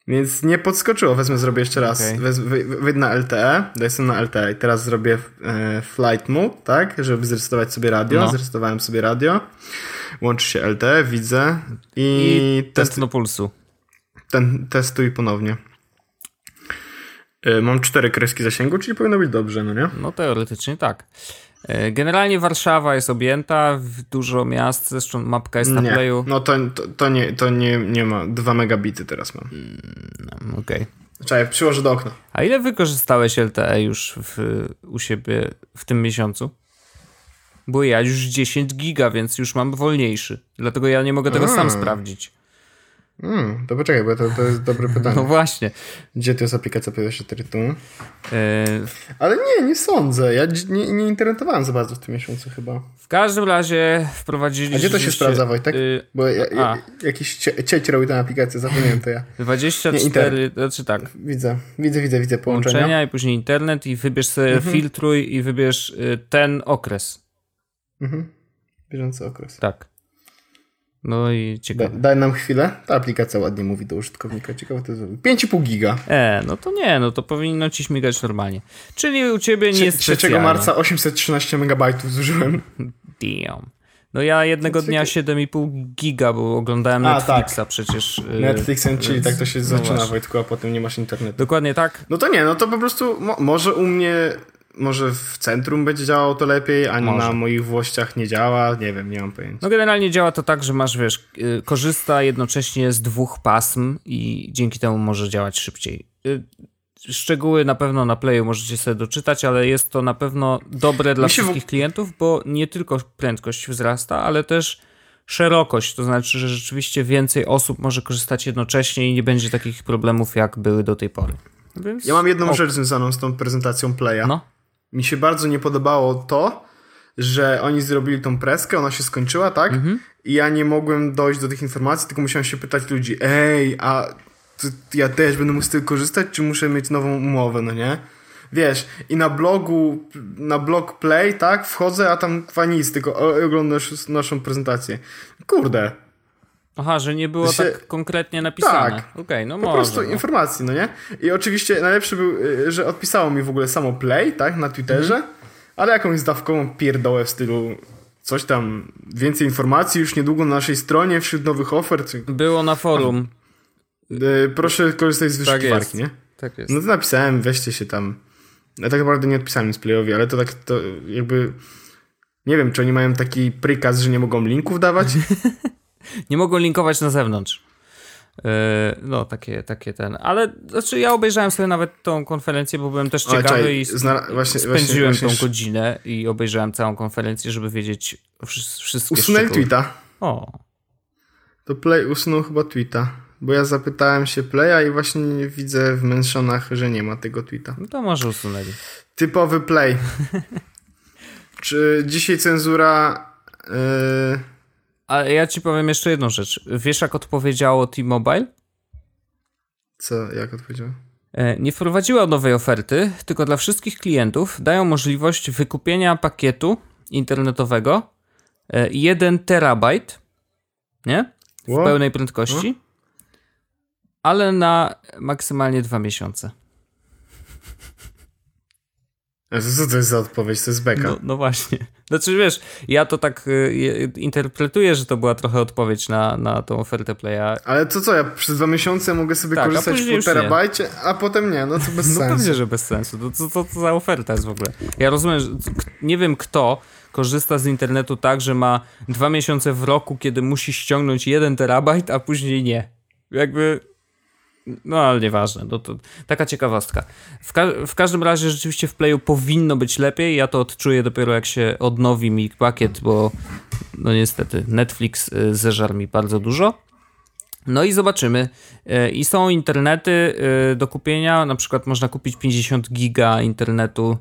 Speaker 1: Więc nie podskoczyło, wezmę, zrobię jeszcze raz.
Speaker 2: Okej.
Speaker 1: Wez, wy, wy- wyjdę na LTE, daj sobie na LTE i teraz zrobię e, flight mode, tak, żeby zresetować sobie radio.
Speaker 2: No.
Speaker 1: Zresetowałem sobie radio. Łączy się LTE, widzę i,
Speaker 2: I
Speaker 1: test,
Speaker 2: no pulsu.
Speaker 1: ten, testuj ponownie. E, Mam cztery kreski zasięgu, czyli powinno być dobrze, no nie?
Speaker 2: No teoretycznie tak. E, Generalnie Warszawa jest objęta, w dużo miast, zresztą mapka jest na
Speaker 1: Nie,
Speaker 2: playu.
Speaker 1: no to, to, to, nie, to nie, nie ma. Dwa megabity teraz mam.
Speaker 2: No, Okej.
Speaker 1: Czekaj, przyłożę do okna.
Speaker 2: A ile wykorzystałeś LTE już w, u siebie w tym miesiącu? Bo ja już 10 giga, więc już mam wolniejszy. Dlatego ja nie mogę tego sam
Speaker 1: Mm.
Speaker 2: sprawdzić.
Speaker 1: Hmm, to poczekaj, bo to, to jest dobre pytanie.
Speaker 2: No właśnie.
Speaker 1: Gdzie to jest aplikacja PS4 tu?
Speaker 2: E,
Speaker 1: Ale nie, nie sądzę. Ja nie, nie internetowałem za bardzo w tym miesiącu chyba.
Speaker 2: w każdym razie wprowadzili...
Speaker 1: A gdzie to się sprawdza, Wojtek?
Speaker 2: y,
Speaker 1: Bo ja, ja, jakiś cie- cieć robi tę aplikację, zapomniałem to ja.
Speaker 2: 24, znaczy tak,
Speaker 1: Widzę, widzę, widzę, widzę połączenia.
Speaker 2: połączenia i później internet i wybierz sobie,
Speaker 1: Mhm.
Speaker 2: filtruj i wybierz y, ten okres.
Speaker 1: Mhm. Bieżący okres.
Speaker 2: Tak. No i
Speaker 1: Da,
Speaker 2: ciekawe.
Speaker 1: daj nam chwilę. Ta aplikacja ładnie mówi do użytkownika. Ciekawe to jest. 5,5 giga.
Speaker 2: E, no to nie, no to powinno ci śmigać normalnie. Czyli u ciebie nie jest
Speaker 1: 3
Speaker 2: specjalnie.
Speaker 1: marca 813 megabajtów zużyłem.
Speaker 2: Damn. No ja jednego
Speaker 1: To
Speaker 2: dnia
Speaker 1: ciekawe.
Speaker 2: 7,5 giga, bo oglądałem
Speaker 1: A,
Speaker 2: Netflixa
Speaker 1: tak.
Speaker 2: przecież. y,
Speaker 1: Netflixem, czyli tak to się
Speaker 2: no
Speaker 1: zaczyna,
Speaker 2: właśnie.
Speaker 1: Wojtku, a potem nie masz internetu.
Speaker 2: Dokładnie tak.
Speaker 1: No to nie, no to po prostu mo może u mnie, może w centrum będzie działało to lepiej, a
Speaker 2: Może.
Speaker 1: na moich włościach nie działa. Nie wiem, nie mam pojęcia.
Speaker 2: No generalnie działa to tak, że masz, wiesz, y, korzysta jednocześnie z dwóch pasm i dzięki temu może działać szybciej. Y, Szczegóły na pewno na Playu możecie sobie doczytać, ale jest to na pewno dobre dla
Speaker 1: się w-
Speaker 2: wszystkich klientów, bo nie tylko prędkość wzrasta, ale też szerokość, to znaczy, że rzeczywiście więcej osób może korzystać jednocześnie i nie będzie takich problemów, jak były do tej pory. Więc...
Speaker 1: Ja mam jedną
Speaker 2: o,
Speaker 1: rzecz związaną z tą prezentacją Playa.
Speaker 2: No,
Speaker 1: Mi się bardzo nie podobało to, że oni zrobili tą preskę, ona się skończyła, tak? I ja nie mogłem dojść do tych informacji, tylko musiałem się pytać ludzi, ej, a ja też będę mógł z tego korzystać, czy muszę mieć nową umowę, no nie? Wiesz, i na blogu, na blog Play, tak, wchodzę, a tam kwa nic, tylko oglądasz naszą prezentację. Kurde,
Speaker 2: Aha, że nie było
Speaker 1: Się-
Speaker 2: tak konkretnie napisane.
Speaker 1: Tak.
Speaker 2: Okej, no
Speaker 1: po
Speaker 2: może.
Speaker 1: prostu
Speaker 2: no.
Speaker 1: informacji, no nie? I oczywiście najlepszy był, y, że odpisało mi w ogóle samo Play, tak, na Twitterze,
Speaker 2: Mhm.
Speaker 1: ale jakąś zdawkową pierdołę w stylu coś tam, więcej informacji już niedługo na naszej stronie wśród nowych ofert.
Speaker 2: Było na forum.
Speaker 1: Y, Proszę korzystać z
Speaker 2: Tak
Speaker 1: wyszukiwarki,
Speaker 2: jest.
Speaker 1: nie?
Speaker 2: Tak jest.
Speaker 1: No to napisałem, weźcie się tam. Ja tak naprawdę nie odpisałem nic Playowi, ale to tak to jakby... Nie wiem, czy oni mają taki prikaz, że nie mogą linków dawać?
Speaker 2: Nie mogą linkować na zewnątrz. Yy, no, takie, takie ten. Ale znaczy, ja obejrzałem sobie nawet tą konferencję, bo byłem też ciekawy
Speaker 1: czekaj,
Speaker 2: i
Speaker 1: zna- właśnie-
Speaker 2: spędziłem
Speaker 1: właśnie-
Speaker 2: tą
Speaker 1: właśnie-
Speaker 2: godzinę i obejrzałem całą konferencję, żeby wiedzieć wszy- wszystkie
Speaker 1: Usunęli
Speaker 2: szczegóły.
Speaker 1: tweeta.
Speaker 2: O,
Speaker 1: To Play usunął chyba tweeta. Bo ja zapytałem się Playa i właśnie widzę w mentionach, że nie ma tego tweeta.
Speaker 2: no to może usunęli.
Speaker 1: Typowy Play. Czy dzisiaj cenzura... Yy...
Speaker 2: A ja ci powiem jeszcze jedną rzecz. Wiesz, jak odpowiedziało T-Mobile?
Speaker 1: Co, jak odpowiedział?
Speaker 2: E, Nie wprowadziła nowej oferty, tylko dla wszystkich klientów dają możliwość wykupienia pakietu internetowego e, 1 terabajt, nie? W
Speaker 1: Ło?
Speaker 2: pełnej prędkości, ale na maksymalnie dwa miesiące.
Speaker 1: To Co to jest za odpowiedź? To jest beka.
Speaker 2: No, no właśnie. Znaczy wiesz, ja to tak y, interpretuję, że to była trochę odpowiedź na, na tą ofertę Playa.
Speaker 1: Ale to co, ja przez dwa miesiące mogę sobie
Speaker 2: Tak,
Speaker 1: korzystać
Speaker 2: nie.
Speaker 1: terabajcie, a potem nie, no to bez
Speaker 2: No
Speaker 1: sensu.
Speaker 2: pewnie, że bez sensu. To co to, to za oferta jest w ogóle? Ja rozumiem, że nie wiem kto korzysta z internetu tak, że ma dwa miesiące w roku, kiedy musi ściągnąć jeden terabajt, a później nie. Jakby... No ale nieważne, no to taka ciekawostka. W, ka- w każdym razie rzeczywiście w Playu powinno być lepiej. Ja to odczuję dopiero jak się odnowi mi pakiet, bo no niestety Netflix y, zeżarł mi bardzo dużo. No i zobaczymy. E, I są internety e, do kupienia, na przykład można kupić 50 giga internetu,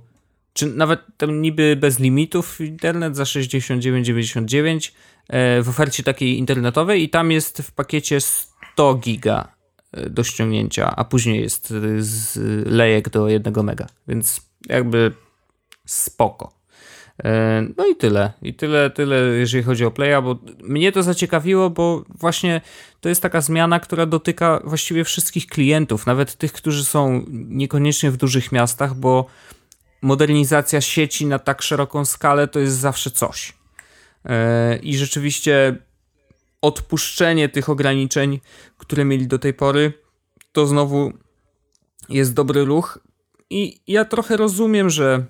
Speaker 2: czy nawet tam niby bez limitów internet za 69,99 e, w ofercie takiej internetowej i tam jest w pakiecie 100 giga do ściągnięcia, a później jest e, z lejek do 1 mega, więc jakby spoko. E, No i tyle. I tyle, tyle, jeżeli chodzi o Playa, bo mnie to zaciekawiło, bo właśnie to jest taka zmiana, która dotyka właściwie wszystkich klientów, nawet tych, którzy są niekoniecznie w dużych miastach, bo modernizacja sieci na tak szeroką skalę to jest zawsze coś. E, I rzeczywiście odpuszczenie tych ograniczeń, które mieli do tej pory, to znowu jest dobry ruch. I ja trochę rozumiem, że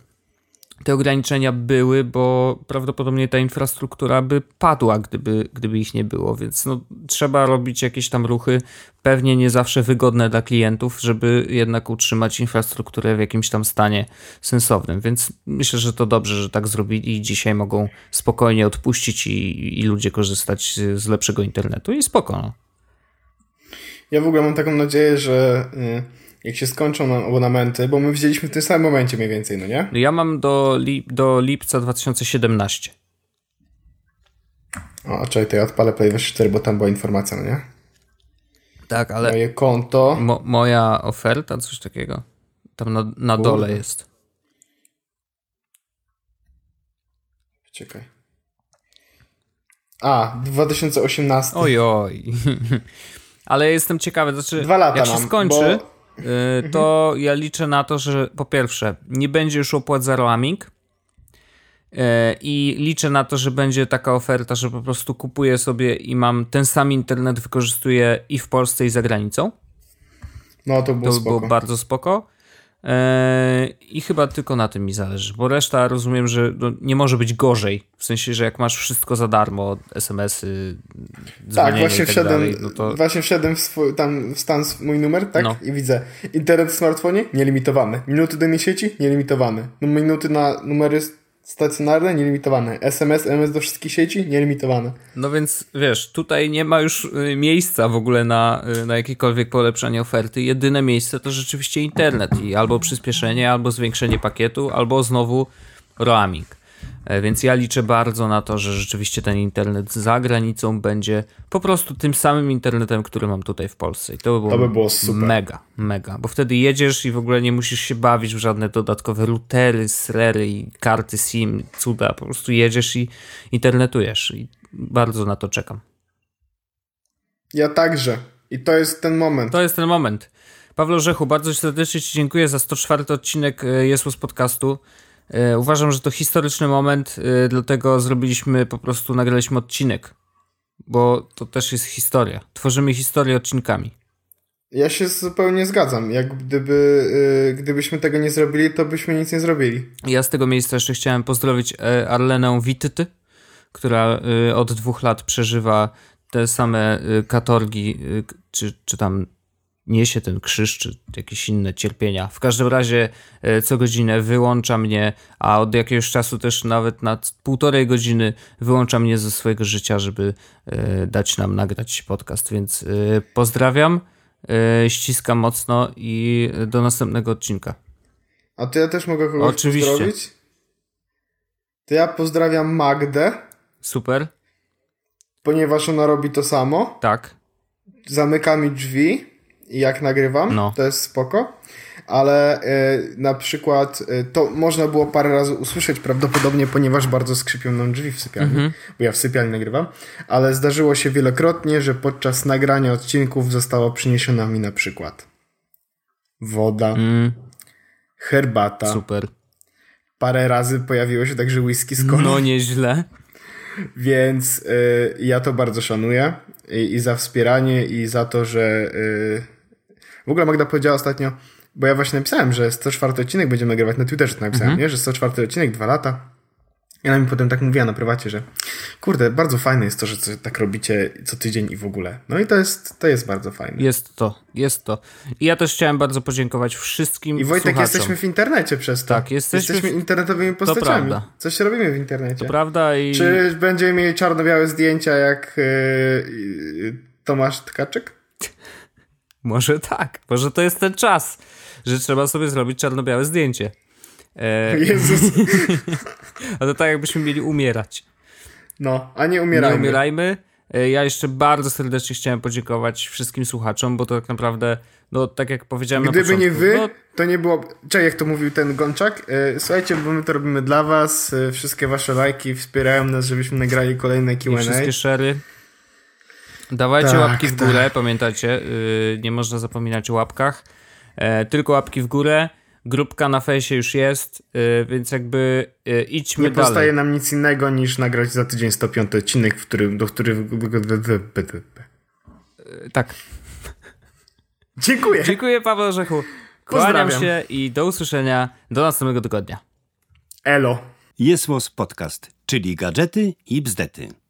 Speaker 2: te ograniczenia były, bo prawdopodobnie ta infrastruktura by padła, gdyby, gdyby ich nie było, więc no, trzeba robić jakieś tam ruchy, pewnie nie zawsze wygodne dla klientów, żeby jednak utrzymać infrastrukturę w jakimś tam stanie sensownym, więc myślę, że to dobrze, że tak zrobili i dzisiaj mogą spokojnie odpuścić i, i ludzie korzystać z, lepszego internetu i spoko. No.
Speaker 1: Ja w ogóle mam taką nadzieję, że y, jak się skończą nam abonamenty, bo my wzięliśmy w tym samym momencie mniej więcej, no nie?
Speaker 2: Ja mam do, li, do lipca 2017.
Speaker 1: O, czekaj, to ja odpalę Play 4, bo tam była informacja, no nie?
Speaker 2: Tak, ale
Speaker 1: Moje konto.
Speaker 2: Mo, moja oferta, coś takiego. Tam na, na
Speaker 1: Kurde.
Speaker 2: dole jest.
Speaker 1: Czekaj. A, 2018.
Speaker 2: Ojoj. Ale jestem ciekawy, znaczy,
Speaker 1: Dwa lata
Speaker 2: jak się
Speaker 1: mam,
Speaker 2: skończy,
Speaker 1: bo-
Speaker 2: to ja liczę na to, że po pierwsze, nie będzie już opłat za roaming. y, I liczę na to, że będzie taka oferta, że po prostu kupuję sobie i mam ten sam internet, wykorzystuję i w Polsce, i za granicą.
Speaker 1: No to było
Speaker 2: To
Speaker 1: spoko.
Speaker 2: było bardzo spoko. Eee, I chyba tylko na tym mi zależy, bo reszta rozumiem, że no, nie może być gorzej. W sensie, że jak masz wszystko za darmo, SMS-y,
Speaker 1: Tak, właśnie
Speaker 2: tak
Speaker 1: wszedłem,
Speaker 2: dalej, no to
Speaker 1: właśnie wszedłem w swój, tam w stan mój numer, tak?
Speaker 2: No.
Speaker 1: I widzę. Internet w smartfonie nielimitowany. Minuty do sieci nielimitowany. No, minuty na numery stacjonarne nielimitowane. SMS, MS do wszystkich sieci nielimitowane.
Speaker 2: no więc wiesz, tutaj nie ma już y, miejsca w ogóle na, y, na jakiekolwiek polepszanie oferty. Jedyne miejsce to rzeczywiście internet i albo przyspieszenie, albo zwiększenie pakietu, albo znowu roaming. E, więc ja liczę bardzo na to, że rzeczywiście ten internet za granicą będzie po prostu tym samym internetem, który mam tutaj w Polsce. I to by było,
Speaker 1: To by było super.
Speaker 2: mega, mega. Bo wtedy jedziesz i w ogóle nie musisz się bawić w żadne dodatkowe routery, srery i karty SIM, cuda. Po prostu jedziesz i internetujesz. I bardzo na to czekam.
Speaker 1: Ja także. I to jest ten moment.
Speaker 2: To jest ten moment. Paweł Rzechu, bardzo serdecznie Ci dziękuję za 104 odcinek e, Jesłos Podcastu. E, Uważam, że to historyczny moment, e, dlatego zrobiliśmy, po prostu nagraliśmy odcinek, bo to też jest historia. Tworzymy historię odcinkami.
Speaker 1: Ja się zupełnie zgadzam. Jak gdyby, y, gdybyśmy tego nie zrobili, to byśmy nic nie zrobili.
Speaker 2: Ja z tego miejsca jeszcze chciałem pozdrowić e, Arlenę Witty, która e, od dwóch lat przeżywa te same e, katorgi, e, czy, czy tam niesie ten krzyż, czy jakieś inne cierpienia. W każdym razie e, co godzinę wyłącza mnie, a od jakiegoś czasu też nawet na półtorej godziny wyłącza mnie ze swojego życia, żeby e, dać nam nagrać podcast. Więc e, pozdrawiam, ściskam mocno i do następnego odcinka.
Speaker 1: A to ja też mogę kogoś
Speaker 2: Oczywiście.
Speaker 1: pozdrowić? To ja pozdrawiam Magdę,
Speaker 2: Super,
Speaker 1: ponieważ ona robi to samo.
Speaker 2: tak.
Speaker 1: Zamyka mi drzwi, jak nagrywam.
Speaker 2: No.
Speaker 1: To jest spoko. Ale y, na przykład y, to można było parę razy usłyszeć prawdopodobnie, ponieważ bardzo skrzypią nam drzwi w sypialni,
Speaker 2: Mhm.
Speaker 1: bo ja w sypialni nagrywam, ale zdarzyło się wielokrotnie, że podczas nagrania odcinków została przyniesiona mi na przykład woda,
Speaker 2: Mm,
Speaker 1: herbata,
Speaker 2: super.
Speaker 1: parę razy pojawiło się także whisky z kolą.
Speaker 2: No nieźle.
Speaker 1: Więc y, ja to bardzo szanuję i, i za wspieranie i za to, że y, w ogóle Magda powiedziała ostatnio, bo ja właśnie napisałem, że 104 odcinek będziemy nagrywać na Twitterze, to napisałem, nie? że 104 odcinek, dwa lata. I ona mi potem tak mówiła na prywacie, że kurde, bardzo fajne jest to, że tak robicie co tydzień i w ogóle. No i to jest, to jest bardzo fajne.
Speaker 2: Jest to, jest to. I ja też chciałem bardzo podziękować wszystkim
Speaker 1: I Wojtek,
Speaker 2: słuchaczom.
Speaker 1: jesteśmy w internecie przez to.
Speaker 2: Tak, jesteśmy
Speaker 1: jesteśmy internetowymi postaciami.
Speaker 2: prawda.
Speaker 1: Coś robimy w internecie.
Speaker 2: Prawda i
Speaker 1: Czy będziemy mieli czarno-białe zdjęcia jak y, y, Tomasz Tkaczyk?
Speaker 2: może tak, może to jest ten czas, że trzeba sobie zrobić czarno-białe zdjęcie. E,
Speaker 1: Jezus.
Speaker 2: a to tak jakbyśmy mieli umierać.
Speaker 1: No, a nie umierajmy.
Speaker 2: Nie umierajmy. E, Ja jeszcze bardzo serdecznie chciałem podziękować wszystkim słuchaczom, bo to tak naprawdę, no tak jak powiedziałem na
Speaker 1: Gdyby
Speaker 2: początku,
Speaker 1: nie wy,
Speaker 2: no,
Speaker 1: to nie było... Cześć, jak to mówił ten Gączak. E, Słuchajcie, bo my to robimy dla was. E, Wszystkie wasze lajki wspierają nas, żebyśmy nagrali kolejne
Speaker 2: i
Speaker 1: Q&A.
Speaker 2: wszystkie szery. Dawajcie
Speaker 1: Tak,
Speaker 2: łapki w
Speaker 1: tak.
Speaker 2: górę, pamiętacie, yy, nie można zapominać o łapkach. E, tylko łapki w górę. Grupka na fejsie już jest, yy, więc jakby yy, idźmy
Speaker 1: Nie
Speaker 2: dalej.
Speaker 1: pozostaje nam nic innego niż nagrać za tydzień 105 odcinek, w którym, do których...
Speaker 2: Tak.
Speaker 1: Dziękuję.
Speaker 2: Dziękuję Paweł Orzechu. Kłaniam
Speaker 1: Pozdrawiam.
Speaker 2: się i do usłyszenia do następnego tygodnia.
Speaker 1: Elo.
Speaker 3: Jest Podcast, czyli gadżety i bzdety.